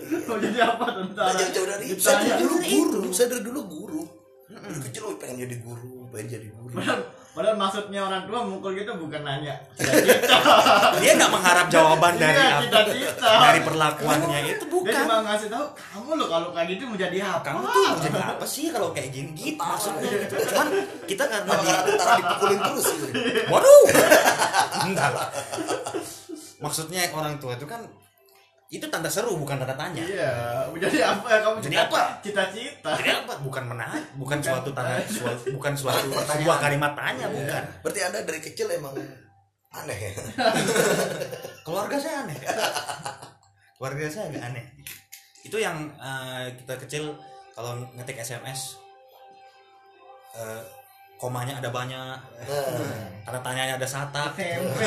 Oh jadi apa tentara? Nah, jauh-jauh dari saya dari dulu guru saya dari dulu guru. Dari kecil oh, pengen jadi guru pengen jadi guru padahal, maksudnya orang tua mukul gitu bukan nanya. <laughs> Dia nggak mengharap jawaban dari Iya, apa? cita-cita. dari perlakuannya. Itu dia bukan. cuma ngasih tahu kamu lo kalau kayak gitu mau jadi apa? Kamu tuh mau jadi apa sih kalau kayak gini? Gitu maksudnya gitu. cuman kita karena di dipukulin terus gitu. <laughs> Waduh. <laughs> Enggak lah. Maksudnya orang tua itu kan itu tanda seru bukan tanda tanya. Iya jadi apa? Ya kamu Jadi cita- apa? cita-cita. Jadi apa? Bukan menarik bukan suatu tanda suatu, bukan suatu Pertanyaan. sebuah kalimat tanya bukan. Berarti anda dari kecil emang aneh ya? <laughs> Keluarga saya aneh. Keluarga saya agak aneh. Itu yang eh, kita kecil kalau ngetik sms eh, komanya ada banyak. Tanda tanyanya ada satak.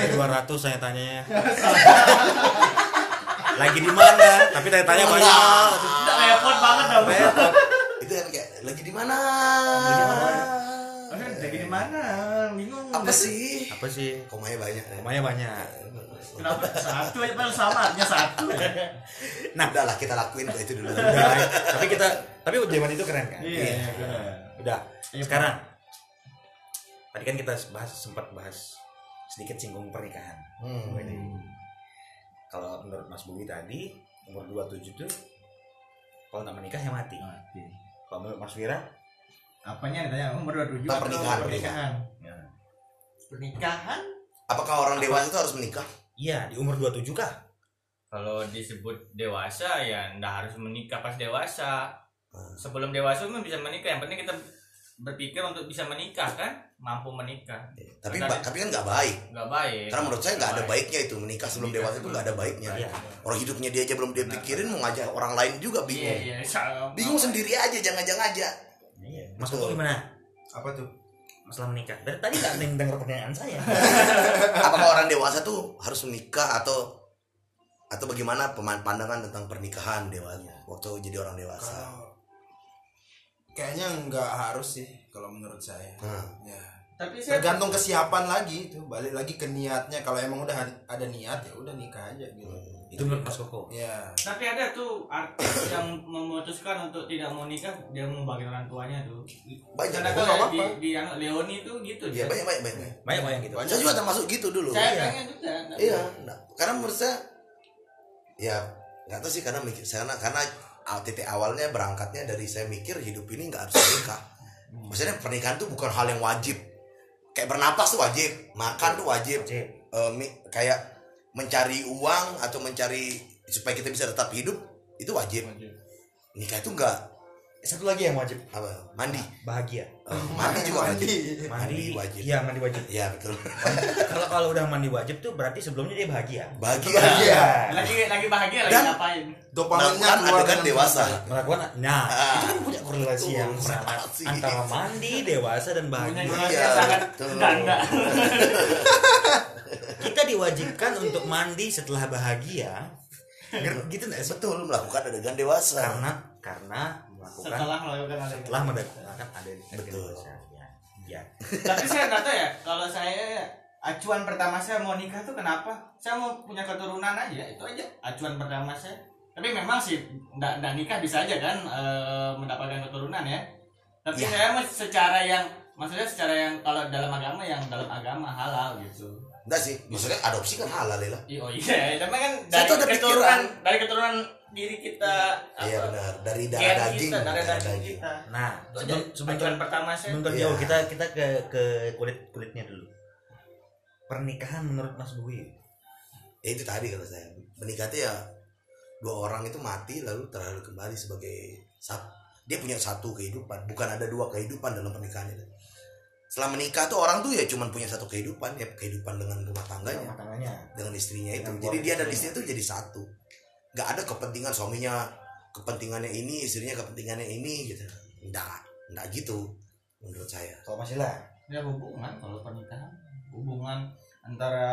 Dua ratus saya tanyanya <laughs> lagi di mana? Tapi tanya tanya banyak. Udah repot banget dong. Repot. <laughs> Itu yang kayak lagi di mana? Aduh, lagi di mana? Bingung. Apa sih? Apa sih? Komanya banyak ya. komanya banyak. Kenapa? Satu aja padahal sama artinya satu. <laughs> Nah udah lah kita lakuin itu dulu. Udah, tapi kita tapi zaman itu keren kan? Iya iya. benar. udah Iya, sekarang. Tadi kan kita bahas sempat bahas sedikit singgung pernikahan. Hmm. Ini. Kalau menurut Mas Budi tadi umur 27 tuh kalau nggak menikah ya mati. Mati. kalau menurut Mas Wira? Apanya ditanya? Umur 27 Tentang atau pernikahan, pernikahan. ya. pernikahan? Apakah orang dewasa itu harus menikah? Iya di umur 27 kah? Kalau disebut dewasa ya ndak harus menikah pas dewasa. Hmm. sebelum dewasa pun bisa menikah yang penting kita berpikir untuk bisa menikah kan? Mampu menikah. Tapi Karena- ba- tapi kan nggak baik. Nggak baik. Karena menurut saya nggak ada Nggak baiknya itu. Menikah sebelum Menikah dewasa itu nggak ada baiknya. Iya. orang hidupnya dia aja belum dia pikirin mau ngajak orang lain juga iya bingung. iya sama. bingung sendiri aja jangan-jangan aja. Iya. Koko gimana? apa tuh? Masalah menikah. Dari tadi yang dengar pertanyaan saya. <laughs> apakah orang dewasa tuh harus menikah atau atau bagaimana pandangan tentang pernikahan dewasa waktu jadi orang dewasa. Kalau kayaknya nggak harus sih kalau menurut saya Hmm. ya tapi saya tergantung kesiapan lagi itu balik lagi ke niatnya kalau emang udah ada niat ya udah nikah aja gitu Itu menurut Mas Koko. ya tapi ada tuh artis <coughs> yang memutuskan untuk tidak mau nikah dia membagi orang tuanya tuh banyak karena banyak kalau nggak di, di anu, Leoni tuh gitu ya dia. banyak banyak banyak Banyak banyak gitu. Banyak. saya juga termasuk gitu dulu saya Iya. pengen juga iya nah, karena menurut saya ya nggak tahu sih karena mikir karena karena aw- titik awalnya berangkatnya dari saya mikir hidup ini nggak harus nikah. Maksudnya pernikahan tuh bukan hal yang wajib. Kayak bernapas tuh wajib makan tuh wajib. Eh, mi- kayak mencari uang atau mencari supaya kita bisa tetap hidup itu wajib. Nikah itu enggak Satu lagi yang wajib. apa mandi Bahagia. Eh, mandi juga wajib Mandi. Mandi wajib. Iya, mandi wajib. ya betul <laughs> kalau kalau udah mandi wajib tuh berarti sebelumnya dia bahagia. bahagia Bahagia. lagi lagi bahagia lagi Dan- ngapain dopaminnya melakukan keluar adegan dengan dewasa. Melakukan nah, Ah. itu kan punya korelasi yang sangat antara mandi, dewasa dan bahagia. Iya, sangat betul. ganda <laughs> <laughs> Kita diwajibkan untuk mandi setelah bahagia. Gitu enggak sih? betul melakukan adegan dewasa Karena karena melakukan setelah melakukan setelah melakukan adegan Betul. Ya. Ya. tapi saya nggak tahu ya kalau saya acuan pertama saya mau nikah tuh kenapa saya mau punya keturunan aja itu aja acuan pertama saya tapi memang sih nggak nggak nikah bisa aja kan eh, mendapatkan keturunan ya tapi Ya. saya mau secara yang maksudnya secara yang kalau dalam agama yang dalam agama halal gitu enggak sih maksudnya adopsi kan halal ya lah oh iya <laughs> tapi kan dari ada keturunan pikiran. dari keturunan diri kita iya apa, benar dari darah daging kita dari darah daging kita Nah, sebelum sebelum pertama saya sebelum Iya. terjauh kita kita ke ke kulit kulitnya dulu. Pernikahan menurut Mas Bui. ya itu tadi kalau saya menikah itu ya dua orang itu mati lalu terlalu kembali sebagai satu dia punya satu kehidupan bukan ada dua kehidupan dalam pernikahan itu setelah menikah tuh orang tuh ya cuman punya satu kehidupan ya kehidupan dengan rumah tangganya Rumah tangganya. dengan istrinya itu. Dengan jadi keluarga dia dan istrinya. itu jadi satu. Nggak ada kepentingan suaminya kepentingannya ini istrinya kepentingannya ini gitu. Enggak enggak gitu menurut saya. Kalau Mas Ila, ya hubungan kalau pernikahan. Hubungan antara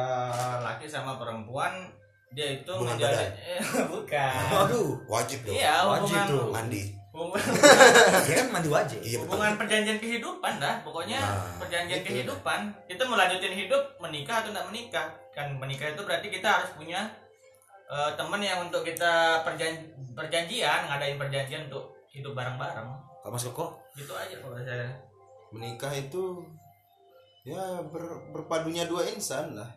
laki sama perempuan dia itu Hubungan menjadi eh, <laughs> bukan. Waduh, wajib dong. Iya Wajib tuh. mandi hubungan, kan mandi wajib. iya betul hubungan perjanjian kehidupan dah pokoknya Nah, perjanjian itu. kehidupan kita mau lanjutin hidup menikah atau tidak menikah kan menikah itu berarti kita harus punya eh, teman yang untuk kita perjan perjanjian ngadain perjanjian untuk hidup bareng-bareng Kalau Mas Koko, gitu aja kalau saya menikah itu ya ber- berpadunya dua insan lah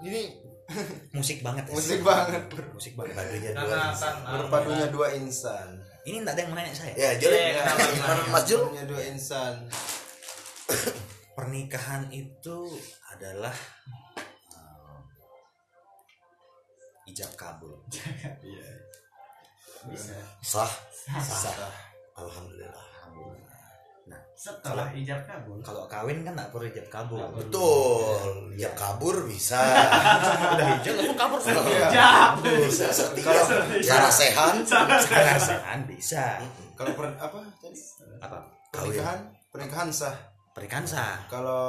ini musik banget. ya. <laughs> musik banget Musik banget. Badunya dua insan. berpadunya dua insan Ini enggak ada yang menanya saya. ya Jul. Iya, kenapa, gimana gimana? Mas Jul. Berpadunya dua insan. <coughs> Pernikahan itu adalah eh, ijab kabul. bisa sah? Sah. alhamdulillah setelah ijab kabul. Kalau kawin kan enggak perlu ijab kabul. Nggak perlu. betul. Ya kabur bisa. <laughs> Udah hijab langsung kabur. Semua. ijab. Bisa setia. Sarasehan Perasaan bisa. kalau per- apa tadi? Apa? pernikahan? Pernikahan sah. Pernikahan sah. kalau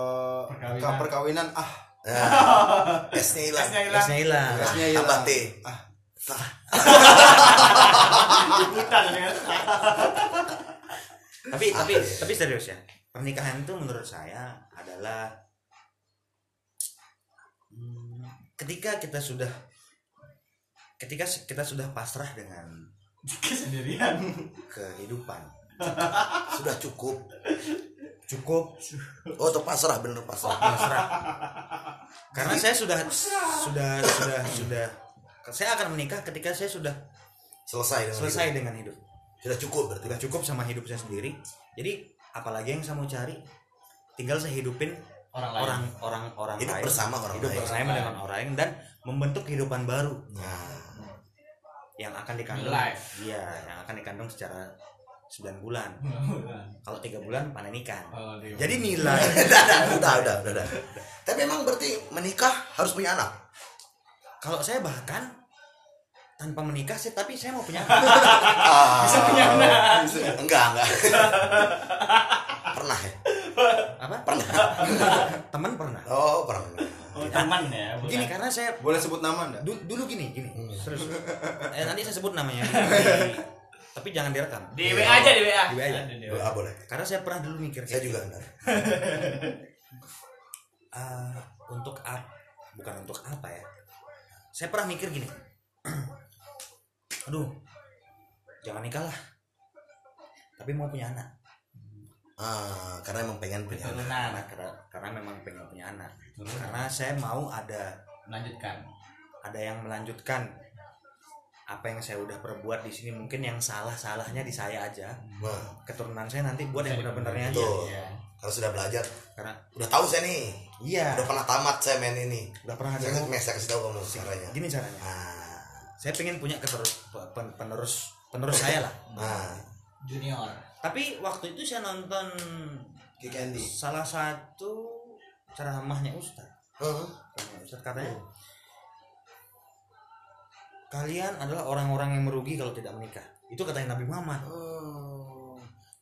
Perkawinan. ka- perkawinan ah. Nah, <laughs> esnya hilang. Esnya hilang. Esnya hilang. tambah T. Ah. <laughs> Ikutan ya tapi tapi tapi serius ya pernikahan itu menurut saya adalah hmm, ketika kita sudah ketika kita sudah pasrah dengan kesendirian. kehidupan. Sudah cukup. Cukup. Oh tuh pasrah bener pasrah. Pasrah. Karena saya sudah sudah sudah sudah saya akan menikah ketika saya sudah selesai dengan selesai hidup. dengan hidup sudah cukup berarti sudah cukup sama hidup saya sendiri. Jadi apalagi yang saya mau cari tinggal saya hidupin orang lain. orang orang orang hidup lain. bersama orang hidup lain. bersama dengan orang lain dan membentuk kehidupan baru. Nah. Yang akan dikandung. Life. iya yang akan dikandung secara 9 bulan. <laughs> Kalau tiga bulan panen ikan. Oh, jadi nilai. <laughs> Udah, udah, udah, udah. Tapi emang berarti menikah harus punya anak. kalau saya bahkan tanpa menikah sih tapi saya mau punya <laughs> Ah, Bisa punya anak. Enggak, enggak. pernah ya? apa Pernah. <laughs> teman pernah Oh, pernah. Oh, teman ya. bukan. gini karena saya Boleh sebut nama enggak? du- dulu gini gini Hmm. serius eh, nanti saya sebut namanya Di- <laughs> tapi jangan direkam Di WA aja di WA. Di WA aja. Di Ah, boleh. karena saya pernah dulu mikir Saya juga gitu. enggak. Ah, untuk apa bukan untuk apa ya saya pernah mikir gini <clears throat> aduh jangan nikah lah tapi mau punya anak Ah, karena emang pengen punya anak. Turunan. karena karena, karena memang pengen punya anak karena saya mau ada Lanjutkan. ada yang melanjutkan apa yang saya udah perbuat di sini mungkin yang salah salahnya di saya aja Nah, keturunan saya nanti buat yang benar-benarnya aja Betul. Iya. kalau sudah belajar, karena udah tahu saya nih. iya Udah pernah tamat saya main ini. udah pernah Saya, ada saya kasih tahu kamu caranya. gini caranya Ah, saya pengen punya keterus pen- penerus penerus saya lah nah, Junior. tapi waktu itu saya nonton Candy. salah satu ceramahnya Ustaz Heeh. Ceramahnya Ustaz katanya kalian adalah orang-orang yang merugi kalau tidak menikah itu katanya Nabi Muhammad Oh,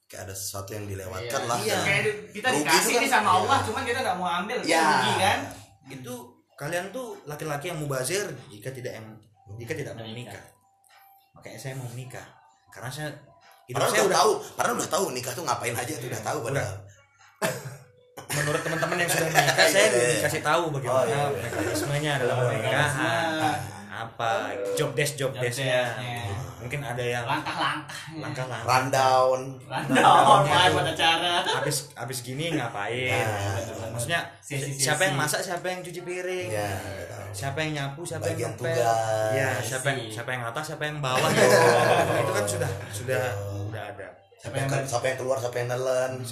kayak ada sesuatu yang dilewatkan Iya. lah. Iya. Kayak kita Rugi dikasih kan- nih sama Iya. Allah, cuman kita nggak mau ambil. Ya. Rugi kan? itu kalian tuh laki-laki yang mubazir jika tidak yang jika tidak mau Menikah. makanya saya mau menikah karena saya hidup Padahal saya udah tahu, padahal udah tahu nikah tuh ngapain aja tuh udah tahu padahal. menurut teman-teman yang sudah <laughs> menikah saya Iya, iya, iya. dikasih tahu bagaimana Oh, iya, iya. mekanismenya dalam Oh, pernikahan mekanisme. apa job desk job desk-nya. Mungkin ada yang Langkah-langkahnya. langkah langkah Rundown. Rundown, main pada cara. habis habis gini ngapain Nah. maksudnya Sesi-sesi. siapa yang masak siapa yang cuci piring Ya. siapa yang nyapu siapa Bagian yang ngepel tugas. ya siapa yang siapa yang atas siapa yang bawah itu kan sudah sudah udah ada Siapa yang, siapa yang keluar, siapa yang nelen. <laughs>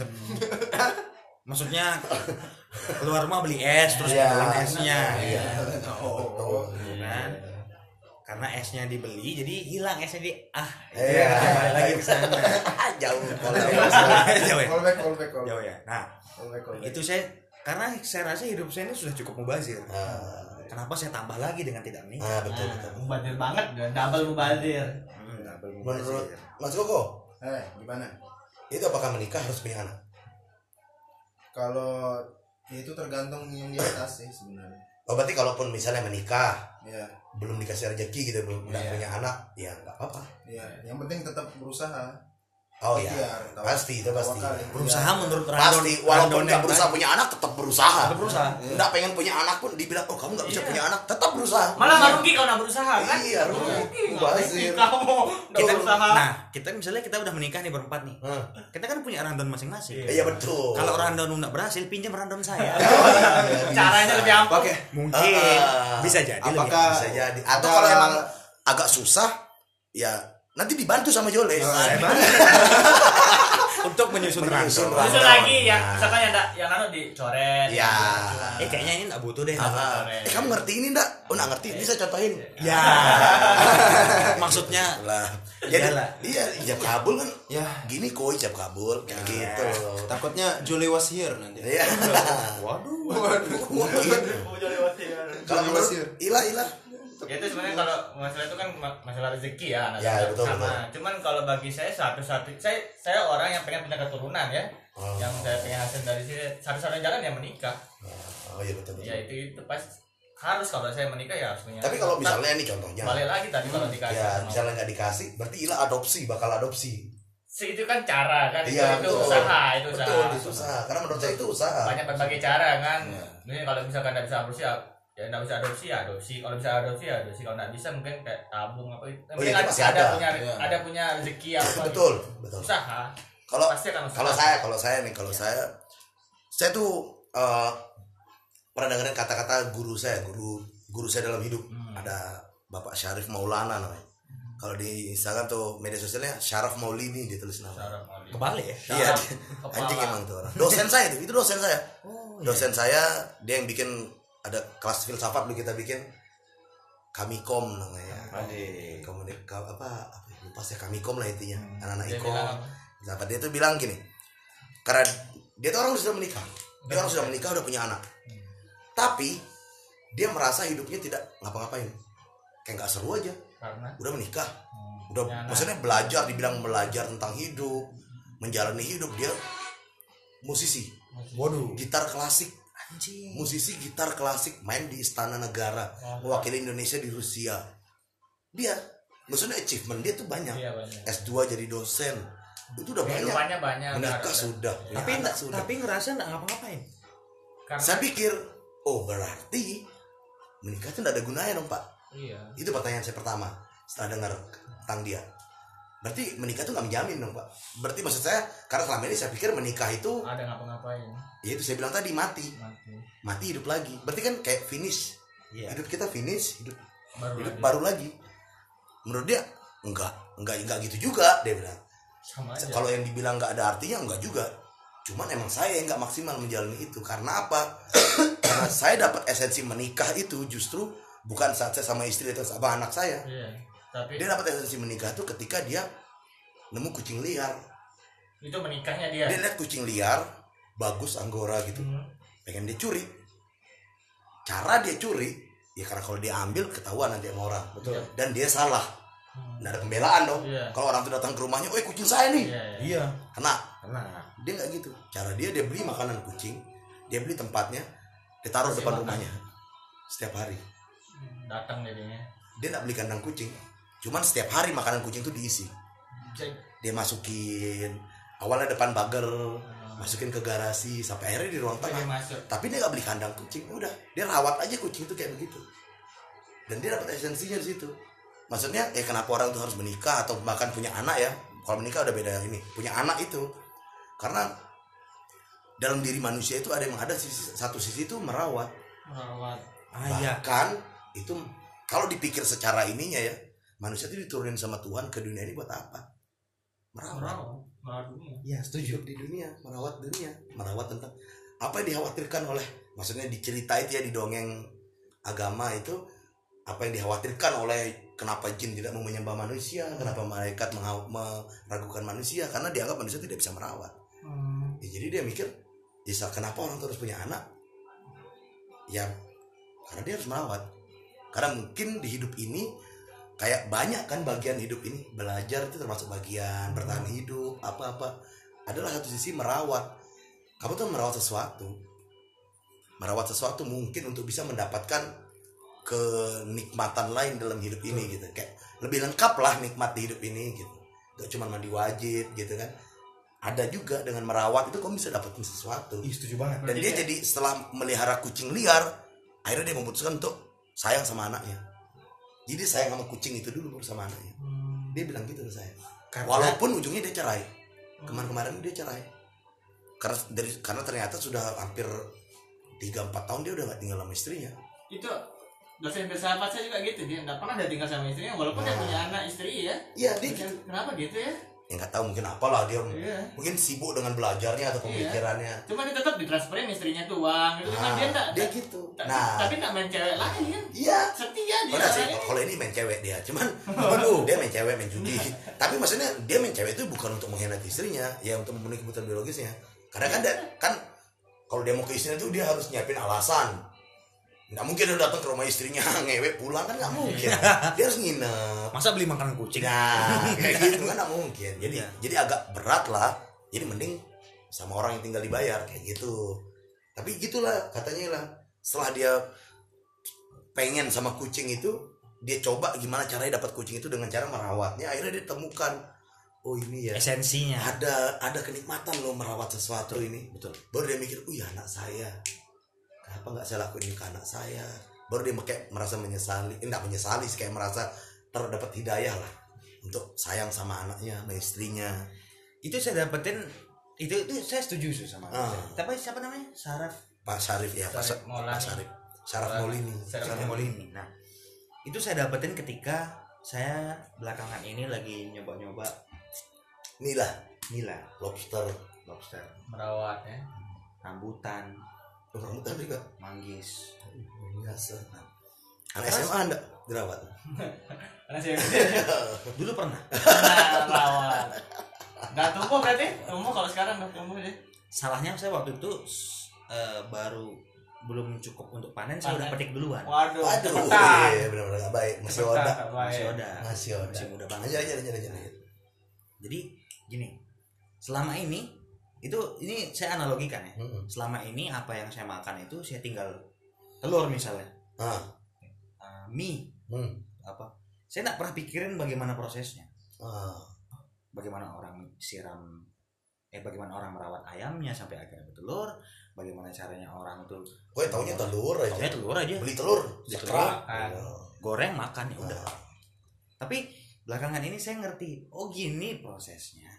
maksudnya keluar rumah beli es terus Iya. nelen esnya Iya. Oh. Karena esnya dibeli jadi hilang esnya di ah Iya. balik lagi ke sana <laughs> Jauh. jauh ya Callback, callback, jauh ya nah Callback, callback. itu saya karena saya rasa hidup saya ini sudah cukup mubazir Ah, kenapa saya tambah lagi dengan tidak menikah ah, betul betul. Nah, Mubadir banget, double mubadir. Hmm, double Menurut mubazir. Mas Koko, Eh, gimana? itu apakah menikah harus punya anak? Kalau ya itu tergantung yang di atas sih sebenarnya. Oh berarti kalaupun misalnya menikah Ya, belum dikasih rezeki gitu belum Iya. punya anak ya nggak apa-apa. ya. Yang penting tetap berusaha. Oh ya pasti itu pasti. ikhtiar. berusaha menurut Randon Pasti walaupun Randon nggak yang berusaha punya anak tetap berusaha. Tetap berusaha Nggak pengen punya anak pun dibilang oh kamu nggak bisa Iya. punya anak tetap berusaha. Malah nggak rugi kalau nggak berusaha kan? Iya, rugi. Ngapain Kamu nggak kita berusaha. nah kita misalnya kita udah menikah nih berempat nih Hah. kita kan punya random masing-masing Iya betul. kalau random nggak berhasil pinjam random saya <laughs> Caranya lebih ampuh. Oke. mungkin Ah. bisa jadi lebih Apakah- bisa jadi. Atau kalau emang agak susah ya nanti dibantu sama Jole. Saya bantu. <laughs> untuk menyusun Menyusun lagi yang Nah. misalkan yang yang anu dicoret. Ya. eh kayaknya ini nggak butuh deh Ah, ah. Eh kamu ngerti ini enggak? Oh enggak ngerti. Bisa contohin. ya <laughs> maksudnya Lah. Jadi Iyalah. iya ijab kabul kan Ya, gini kok ijab kabul kayak gitu loh. takutnya Julie was here nanti. Iya. <laughs> waduh Kalau menurut Wasir. Ila Ila Ya itu sebenarnya kalau masalah itu kan ma- masalah rezeki ya, anak Ya, betul, sama. betul. Cuman kalau bagi saya satu-satu saya saya orang yang pengen punya keturunan ya. Oh. Yang saya pengen hasil dari sini satu-satunya jalan ya menikah. Oh iya betul betul. Ya itu itu pas harus kalau saya menikah ya harus punya. Tapi kalau misalnya nih contohnya balik lagi tadi kalau dikasih ya sama misalnya nggak dikasih berarti Ila adopsi bakal adopsi. Si itu kan cara kan itu, Iya, itu betul. usaha itu usaha. Betul itu usaha karena menurut saya itu usaha. Banyak berbagai cara kan. Iya. Ini kalau misalkan nggak bisa adopsi ya ya nggak bisa adopsi ya adopsi. Kalau bisa adopsi ya adopsi. Kalau nggak bisa mungkin kayak tabung apa itu. Oh, iya, Mungkin itu pasti ada, ada. punya Iya. ada punya rezeki apa Betul betul. usaha Kalau pasti akan usaha kalau saya kalau saya nih Iya. kalau saya saya tuh eh, pernah dengerin kata-kata guru saya guru guru saya dalam hidup. Hmm. ada Bapak Syarif Maulana namanya. Kalau di Instagram tuh media sosialnya Syaraf Maulini dia tulis nama kebalik ya? Iya. <laughs> Anjing emang tuh orang. Dosen saya itu itu dosen saya. Oh, dosen saya dia yang bikin ada kelas filsafat dulu kita bikin. Kamikom namanya. Aduh. komunik apa apa ya, lupa saya kamikom lah intinya. Anak-anak Dia iko bilang apa? sahabat dia tuh bilang gini karena dia tuh orang sudah menikah. Dia orang sudah menikah udah punya anak. Tapi dia merasa hidupnya tidak ngapa-ngapain. Kayak nggak seru aja. Karena? Udah menikah. Hmm, udah anak. maksudnya belajar dibilang belajar tentang hidup menjalani hidup dia musisi. Waduh. gitar klasik Anjing. musisi gitar klasik main di istana negara Oh, mewakili Indonesia di Rusia. Dia maksudnya achievement dia tuh banyak. Iya banyak. S2 jadi dosen. Itu udah banyak. kehidupannya banyak menikah udah- sudah. Punya Tapi anak enggak, sudah. tapi ngerasa enggak ngapa-ngapain. karena saya pikir oh berarti menikah itu tidak ada gunanya dong pak. Iya. Itu pertanyaan saya pertama. Setelah dengar tentang dia berarti menikah itu nggak menjamin dong pak. Berarti maksud saya karena selama ini saya pikir menikah itu ada ngapa-ngapain. Ya itu saya bilang tadi mati. Mati. Mati hidup lagi. Berarti kan kayak finish. Iya. hidup kita finish hidup baru hidup lagi. baru lagi. Menurut dia enggak enggak enggak gitu juga dia bilang. Sama aja. Kalau yang dibilang nggak ada artinya enggak juga. Cuman emang saya yang nggak maksimal menjalani itu. Karena apa? <coughs> Karena saya dapat esensi menikah itu justru bukan saat saya sama istri atau sama anak saya. Iya tapi dia dapat esensi menikah itu ketika dia nemu kucing liar itu menikahnya dia dia lihat kucing liar bagus anggora gitu Hmm. pengen dia curi cara dia curi ya karena kalau dia ambil ketahuan nanti sama orang Betul. dan dia salah Hmm. nggak ada pembelaan dong Iya. kalau orang tuh datang ke rumahnya, "Woi, kucing saya nih." iya. Iya. Kena. Kena. Dia nggak gitu. Cara dia dia beli makanan kucing, dia beli tempatnya, dia taruh Kasih depan makan. rumahnya setiap hari. datang jadinya Dia nggak beli kandang kucing, cuman setiap hari makanan kucing tuh diisi. Dia masukin awalnya depan pagar, masukin ke garasi sampai akhirnya di ruang tengah. Tapi dia nggak beli kandang kucing, udah dia rawat aja kucing itu kayak begitu. Dan dia dapat esensinya di situ. Maksudnya, eh kenapa orang tuh harus menikah atau bahkan punya anak ya? Kalau menikah udah beda ini. Punya anak itu, karena dalam diri manusia itu ada yang ada sisi satu sisi itu merawat. merawat Ah iya. Bahkan itu kalau dipikir secara ininya ya, manusia itu diturunin sama Tuhan ke dunia ini buat apa? Merawat. merawat merawat dunia Iya, setuju. Di dunia, merawat dunia, merawat tentang apa yang dikhawatirkan oleh, maksudnya dicerita itu ya di dongeng agama itu apa yang dikhawatirkan oleh kenapa jin tidak mau menyembah manusia, kenapa malaikat meragukan manusia karena dianggap manusia tidak bisa merawat. Hmm. Ya, jadi dia mikir, ya kenapa orang tuh harus punya anak? Ya karena dia harus merawat. Karena mungkin di hidup ini kayak banyak kan bagian hidup ini belajar itu termasuk bagian bertahan hidup apa-apa adalah satu sisi merawat. Kamu tuh merawat sesuatu, merawat sesuatu mungkin untuk bisa mendapatkan kenikmatan lain dalam hidup ini gitu. Kayak lebih lengkap lah nikmat di hidup ini gitu. Gak cuma mandi wajib gitu kan ada juga dengan merawat itu kamu bisa dapetin sesuatu Ih, setuju banget. dan dia jadi setelah melihara kucing liar akhirnya dia memutuskan untuk sayang sama anaknya jadi sayang sama kucing itu dulu baru sama anaknya. Hmm. dia bilang gitu ke saya. Karena walaupun ujungnya dia cerai. Kemarin-kemarin dia cerai. Karena dari karena ternyata sudah hampir 3-4 tahun dia udah gak tinggal sama istrinya. Itu dosen bersahabat saya juga gitu dia nggak pernah ada tinggal sama istrinya walaupun dia Nah. punya anak istri ya. Iya dia Macam, kenapa gitu ya ya nggak tahu mungkin apalah dia iya mungkin sibuk dengan belajarnya atau Iya. pemikirannya cuma dia tetap ditransferin istrinya tuh uang gitu kan Nah, dia enggak dia gitu nah tapi nggak main cewek lain iya setia dia Udah sih, kalau ini main cewek dia, cuman <laughs> waduh dia main cewek main judi. Tapi maksudnya dia main cewek itu bukan untuk mengkhianati istrinya, ya untuk memenuhi kebutuhan biologisnya. Karena kan dia, kan kalau dia mau ke istrinya tuh dia harus nyiapin alasan. Nggak mungkin dia datang ke rumah istrinya <laughs> ngewe pulang kan nggak mungkin. Dia harus nginep. Masa beli makanan kucing? Nah, kayak <laughs> gitu kan nggak mungkin. Jadi Iya. jadi agak berat lah. Jadi mending sama orang yang tinggal dibayar kayak gitu. Tapi gitulah katanya lah. Setelah dia pengen sama kucing itu, dia coba gimana caranya dapat kucing itu dengan cara merawatnya. Akhirnya dia temukan, oh ini ya Esensinya. ada ada kenikmatan loh merawat sesuatu ini. Betul. Baru dia mikir, oh ya anak saya. Kenapa nggak saya lakuin ini ke anak saya? Baru dia kayak merasa menyesali, eh, nggak menyesali sih kayak merasa terdapat hidayah lah untuk sayang sama anaknya, sama istrinya. Itu saya dapetin itu itu saya setuju sih sama. Ah. Tapi siapa namanya? Saraf Pak Syarif ya, Pak, Syarif Sa- Maulani. Pak Syarif. Syaraf Maulini. Syaraf Saraf Molini. Nah, itu saya dapetin ketika saya belakangan ini lagi nyoba-nyoba Inilah nila, lobster. lobster, merawat ya rambutan, Oh, rambutan juga manggis. biasa. Nah, anak SMA anda dirawat Karena <laughs> saya <laughs> dulu pernah Nah, lawan. Nggak tumbuh berarti? Tumbuh kalau sekarang nggak tumbuh deh. salahnya saya waktu itu eh, baru belum cukup untuk panen saya udah Panen. petik duluan Waduh, Waduh, iya benar-benar nggak baik. Masih oda, masih oda masih oda. masih muda banget Aja aja aja aja. aja. jadi gini selama ini itu ini saya analogikan ya Hmm. selama ini apa yang saya makan itu saya tinggal telur misalnya Ah, eh, mie hmm. apa saya nggak pernah pikirin bagaimana prosesnya Ah, bagaimana orang siram eh bagaimana orang merawat ayamnya sampai akhirnya bertelur bagaimana caranya orang tuh gue taunya telur aja. Taunya telur aja Beli telur, Beli sekerak. Makan. Oh. goreng makan ya udah Ah, tapi belakangan ini saya ngerti oh gini prosesnya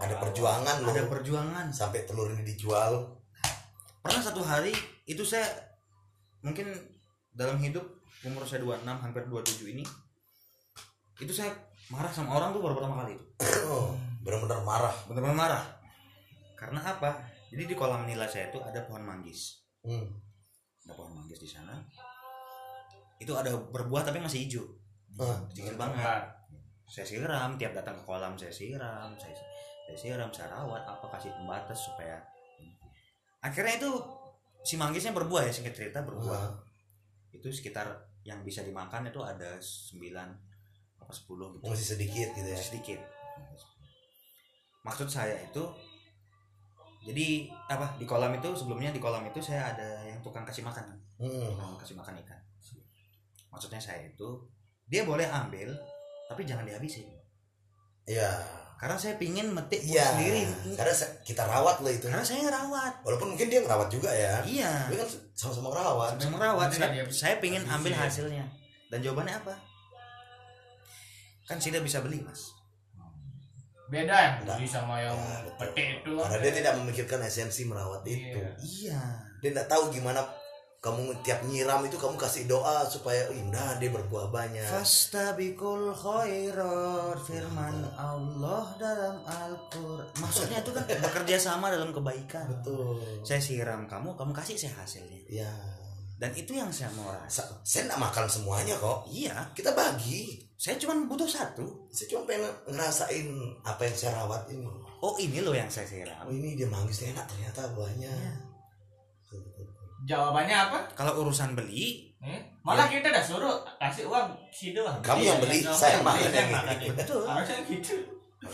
ada perjuangan loh ada perjuangan. Sampai telur ini dijual. pernah satu hari itu saya mungkin dalam hidup umur saya 26 hampir 27 ini itu saya marah sama orang tuh baru pertama kali itu. Oh, benar-benar marah. benar-benar marah. Karena apa? Jadi di kolam nila saya itu ada pohon manggis. Hmm. ada pohon manggis di sana. Itu ada berbuah tapi masih hijau. Ah. kecil banget. Saya siram tiap datang ke kolam saya siram saya saya siram saya rawat apa kasih pembatas supaya akhirnya itu si manggisnya berbuah ya singkat cerita berbuah Ah. itu sekitar yang bisa dimakan itu ada 9 apa 10 gitu Masih sedikit gitu ya. sedikit maksud saya itu jadi apa di kolam itu sebelumnya di kolam itu saya ada yang tukang kasih makan Hmm. tukang kasih makan ikan maksudnya saya itu dia boleh ambil tapi jangan dihabisin Iya. Karena saya pingin metik buat Iya. sendiri Karena kita rawat loh itu. karena saya rawat Walaupun mungkin dia ngerawat juga ya. iya Tapi kan sama-sama rawat. saya merawat Bener, saya, dia saya pingin habisin. ambil hasilnya dan jawabannya apa kan tidak bisa beli mas Beda yang Enggak. beli sama yang Ya, petik itu. Karena dia tidak memikirkan esensi merawat itu. Iya. iya Dia tidak tahu gimana kamu tiap nyiram itu kamu kasih doa supaya "Ih, nah dia berbuah banyak. Fastabikul khairat firman Allah dalam Al-Qur'an. <laughs> Maksudnya itu kan bekerja sama dalam kebaikan. Betul. Saya siram kamu, kamu kasih saya hasilnya. Ya. Dan itu yang saya mau rasa. Sa- Saya tidak makan semuanya kok. Iya, Kita bagi. saya cuma butuh satu. Saya cuma pengen ngerasain apa yang saya rawat ini. Oh, ini loh yang saya siram. Oh ini dia manggis enak ternyata buahnya. Iya. Jawabannya apa? Kalau urusan beli, Eh, malah kita udah suruh kasih uang si doang. Kamu yang beli, Iya, saya yang makan beli, yang makan. ini. Betul. Harusnya gitu.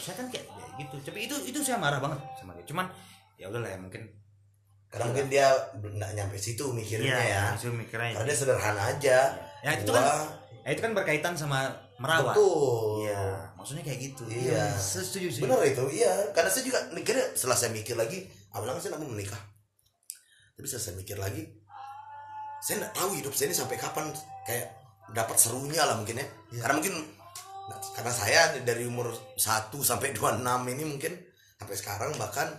saya kan kayak gitu. Tapi itu itu saya marah banget sama dia. Cuman ya udahlah ya mungkin. Karena mungkin dia tidak nyampe situ mikirnya ya. itu mikirnya. Karena dia sederhana aja. Ya itu kan ya, itu kan berkaitan sama merawat. betul. Iya, maksudnya kayak gitu. Iya. saya setuju sih. Benar itu, iya. Karena saya juga mikirnya setelah saya mikir lagi, awalnya saya tidak mau menikah. Tapi setelah saya mikir lagi, saya nggak tahu hidup saya ini sampai kapan kayak dapat serunya lah mungkin ya. Iya. Karena mungkin nah, karena saya dari umur 1 sampai 26 ini mungkin sampai sekarang bahkan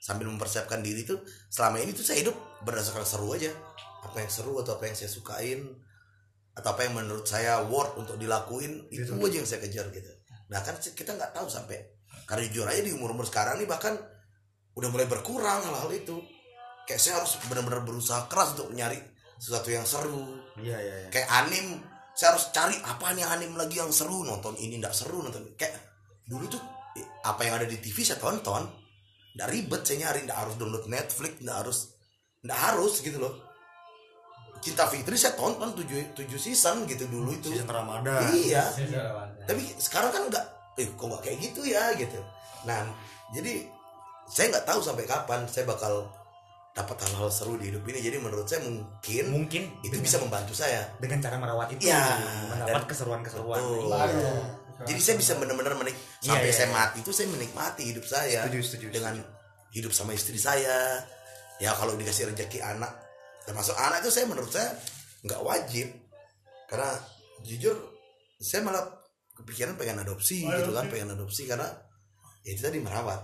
sambil mempersiapkan diri tuh selama ini tuh saya hidup berdasarkan seru aja. Apa yang seru atau apa yang saya sukain atau apa yang menurut saya worth untuk dilakuin itu aja yang saya kejar gitu. Nah kan kita nggak tahu sampai karena jujur aja di umur umur sekarang nih bahkan udah mulai berkurang hal-hal itu. Kayak saya harus benar-benar berusaha keras untuk mencari sesuatu yang seru. Iya, iya, iya. Kayak anim, saya harus cari apa nih anim lagi yang seru nonton ini nggak seru nonton kayak dulu tuh eh, apa yang ada di TV saya tonton nggak ribet saya nyari nggak harus download Netflix nggak harus nggak harus gitu loh Cinta Fitri saya tonton tujuh, tujuh season gitu dulu itu Season Ramadan. iya tapi sekarang kan nggak eh kok nggak kayak gitu ya gitu nah jadi saya nggak tahu sampai kapan saya bakal dapat hal-hal seru di hidup ini jadi menurut saya mungkin Mungkin itu dengan, bisa membantu saya dengan cara merawat itu Iya, mendapat keseruan-keseruan. Iya. Baru. jadi saya bisa benar-benar menik Iya, sampai iya, saya iya. mati itu saya menikmati hidup saya Setuju, setuju, dengan setuju. hidup sama istri saya ya kalau dikasih rezeki anak termasuk anak itu saya menurut saya nggak wajib karena jujur saya malah kepikiran pengen adopsi gitu kan pengen adopsi karena ya itu tadi merawat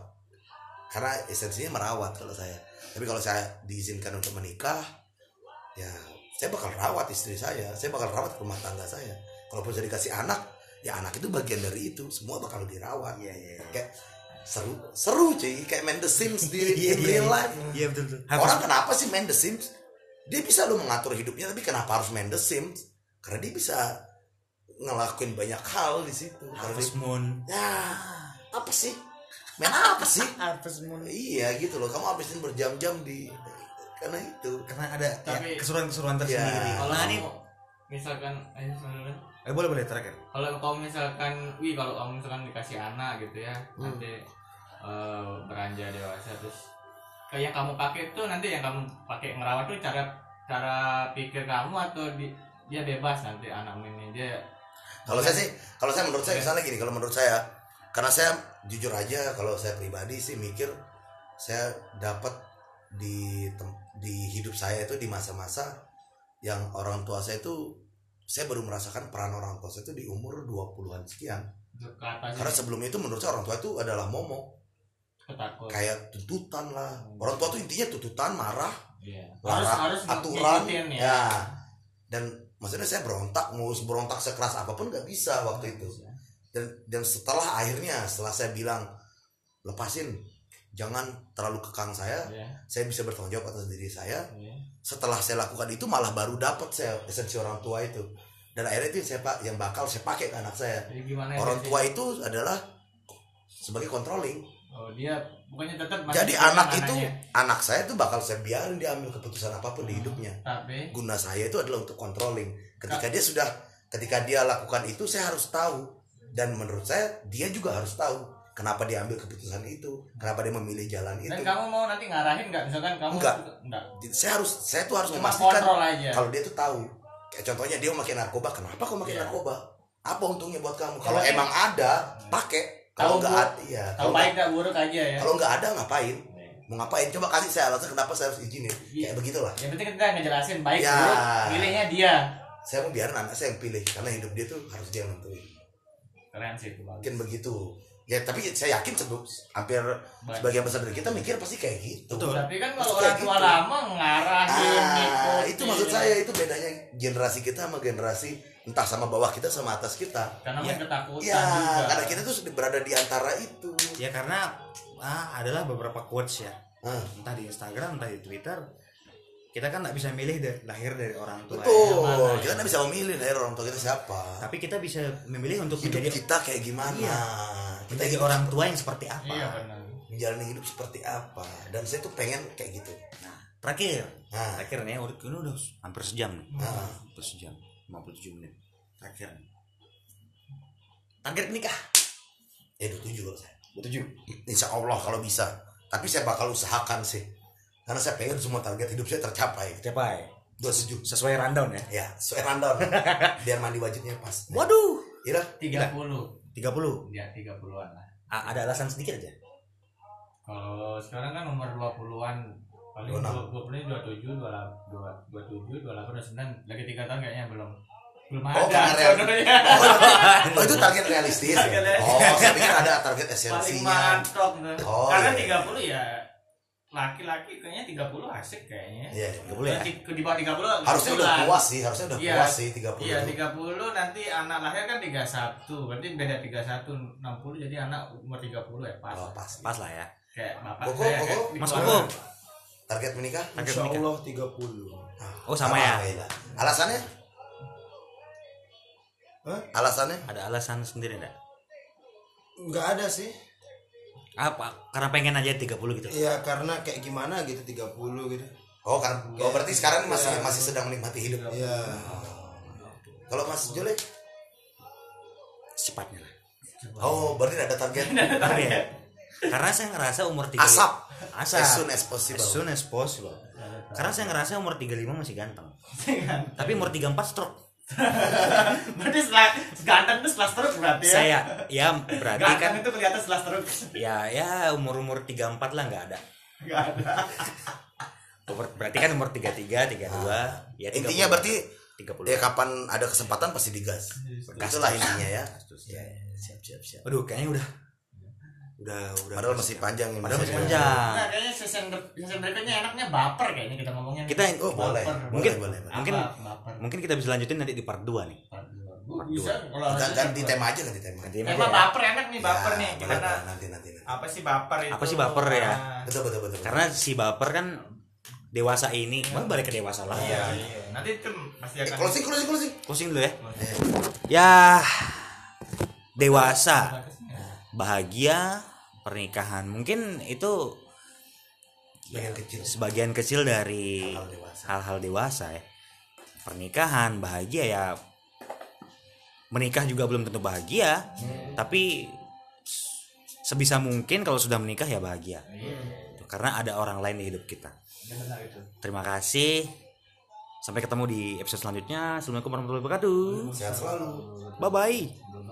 karena esensinya merawat kalau saya tapi kalau saya diizinkan untuk menikah ya saya bakal rawat istri saya saya bakal rawat rumah tangga saya. Kalaupun saya dikasih anak ya anak itu bagian dari itu. Semua bakal dirawat. Iya, iya. iya. kayak seru seru cuy. Kayak main The Sims di <laughs> Iya, iya, real iya. life. Iya betul betul. orang kenapa sih main The Sims? Dia bisa lo mengatur hidupnya tapi kenapa harus main The Sims? Karena dia bisa ngelakuin banyak hal di situ. Dia- Moon. Ya apa sih main apa sih? Harvest Moon. Iya gitu loh. Kamu habisin berjam-jam di karena itu. Karena ada Tapi- ya, keseruan-keseruan tersendiri. Ya. kalau nah ini misalkan ayo selanjutnya. eh boleh boleh terakhir kalau kamu misalkan wih kalau kamu misalkan dikasih anak gitu ya Hmm. nanti eh, beranjak dewasa terus kayak yang kamu pakai tuh nanti yang kamu pakai ngerawat tuh cara cara pikir kamu atau di, dia bebas nanti anak ini dia Kalau saya sih, kalau saya menurut saya misalnya gini, kalau menurut saya, karena saya jujur aja, kalau saya pribadi sih mikir, saya dapat di di hidup saya itu di masa-masa yang orang tua saya itu, saya baru merasakan peran orang tua saya itu di umur 20-an sekian. Karena sebelumnya itu menurut saya orang tua itu adalah momok, ketakut kayak tuntutan lah. Orang tua itu intinya tuntutan, marah, Iya. Larang, harus harus aturan, ngikutin ya. Dan maksudnya saya berontak, mau berontak sekeras apa pun nggak bisa waktu itu. Dan dan setelah akhirnya setelah saya bilang lepasin jangan terlalu kekang saya Iya, saya bisa bertanggung jawab atas diri saya. Iya. setelah saya lakukan itu malah baru dapat saya esensi orang tua itu. Dan akhirnya itu saya pak yang bakal saya pakai ke anak saya. Ya, orang tua itu adalah sebagai controlling. Oh dia bukannya tetap jadi anak itu anaknya. anak saya itu bakal saya biarin dia ambil keputusan apa pun di hidupnya. tapi? Guna saya itu adalah untuk controlling. Ketika dia sudah ketika dia lakukan itu saya harus tahu dan menurut saya dia juga harus tahu kenapa dia ambil keputusan itu kenapa dia memilih jalan itu. dan kamu mau nanti ngarahin nggak? Misalkan kamu Enggak. enggak saya harus saya tuh harus cuma memastikan kalau dia tuh tahu. Kayak contohnya dia mau pakai narkoba kenapa kau pakai Iya. narkoba? Apa untungnya buat kamu? Kalau Berarti- emang ada pakai. Kalau nggak ya kalau baik nggak buruk aja ya. kalau nggak ada ngapain? Mau ngapain? Coba kasih saya alasan kenapa saya harus izinin. Iya. kayak begitulah. Yang penting kita ngejelasin baik Ya. buruk pilihnya dia. Saya mau biarin anak saya yang pilih karena hidup dia tuh harus dia yang nentuin keren sih itu bagus mungkin begitu ya tapi saya yakin sebelum hampir Baik. sebagian besar dari kita mikir pasti kayak gitu Betul. tapi kan kalau orang tua gitu. lama ngarahin ah ngikutin. itu maksud saya itu bedanya generasi kita sama generasi entah sama bawah kita sama atas kita karena Ya. ketakutan ya juga karena kita tuh sudah berada di antara itu ya karena ah, adalah beberapa quotes ya Ah, entah di Instagram entah di Twitter kita kan nggak bisa milih dari, lahir dari orang tua ya. betul mana, kita ya. nggak bisa memilih dari orang tua kita siapa. Tapi kita bisa memilih untuk hidup menjadi kita kayak gimana. Iya. kita menjadi hidup orang tua yang seperti apa. Iya benar. Menjalani hidup seperti apa. Dan saya tuh pengen kayak gitu. Nah terakhir. Nah. Terakhir nih udah ini udah hampir sejam nih. Ah. hampir sejam 57 menit. Terakhir. Target nikah? Ya 27 kalau saya. 27 Insya Allah kalau bisa. Tapi saya bakal usahakan sih karena saya pengen semua target hidup saya tercapai. Capai 27 sesuai rundown ya? Ya sesuai rundown. <laughs> Biar mandi wajibnya pas. Waduh. Iya. Tiga puluh. 30 ya tiga puluhan lah. A- ada alasan sedikit aja? Kalau sekarang kan umur 20-an paling 26. 20 dua tujuh dua dua tujuh dua delapan dua sembilan lagi tiga tahun kayaknya belum belum Oh, ada karena real- sebenarnya. oh <laughs> itu target realistis ya? Target realistis. oh saya pikir ada target paling esensinya mantap tuh. Oh, karena iya. tiga puluh ya laki-laki kayaknya 30 asik kayaknya Iya, 30 ya Di, di bawah 30 harusnya udah puas sih harusnya udah Iya. puas sih 30 Iya, tuh. 30 nanti anak lahir kan 31. Berarti beda 31 60 jadi anak umur 30 ya pas. Oh, pas pas lah ya Kayak bapak Koko, saya Koko. kayak Mas. Koko target menikah target Insya nikah Allah 30 oh sama ya Alhamdulillah. alasannya Hah? alasannya ada alasan sendiri enggak Nggak ada sih apa? Karena pengen aja 30 gitu? Ya karena kayak gimana gitu 30 gitu. Oh kan oh berarti sekarang masih Iya. masih sedang menikmati hidup? Ya kalau Mas Jule? Secepatnya lah. Oh berarti ada target? <laughs> Tapi ya, karena saya ngerasa umur 30 asap. Asap. As soon as possible. As soon as possible. Karena saya ngerasa umur 35 masih ganteng. Tapi umur 34 stroke <laughs> berarti setelah ganteng itu setelah stroke berarti ya. saya ya berarti kan ganteng itu kelihatan setelah stroke. ya ya umur umur 34 lah nggak ada Enggak ada. <laughs> umur, berarti kan umur 33 32 ya 30, intinya berarti 30 ya kapan ada kesempatan pasti digas Gas itulah intinya ya Gas terus. ya ya, siap siap siap aduh kayaknya udah udah udah padahal masih panjang ini padahal masih Mas. panjang Nah, kayaknya season, season berikutnya enaknya baper kayaknya kita ngomongnya. kita oh boleh. Mungkin- boleh boleh mungkin baper. mungkin kita bisa lanjutin nanti di part 2 nih Part dua. Bu, bisa kalau Ganti- lanjut ganti juga. tema aja ganti tema ganti Tema aja ya. baper enak nih baper Ya, nih. Gimana? nanti nanti nanti Apa sih baper itu? Apa sih baper ya? Nah, betul betul betul karena si baper kan dewasa ini Bang balik ke dewasa lagi Iya, iya. Nanti itu pasti Eh, akan closing closing closing closing dulu ya ya dewasa bahagia pernikahan. Mungkin itu bagian kecil. sebagian kecil dari Hal-hal dewasa. hal-hal dewasa ya. Pernikahan bahagia ya. Menikah juga belum tentu bahagia tapi sebisa mungkin kalau sudah menikah ya bahagia. Karena ada orang lain di hidup kita. Terima kasih. Sampai ketemu di episode selanjutnya. Assalamualaikum warahmatullahi wabarakatuh. Sehat selalu. Bye bye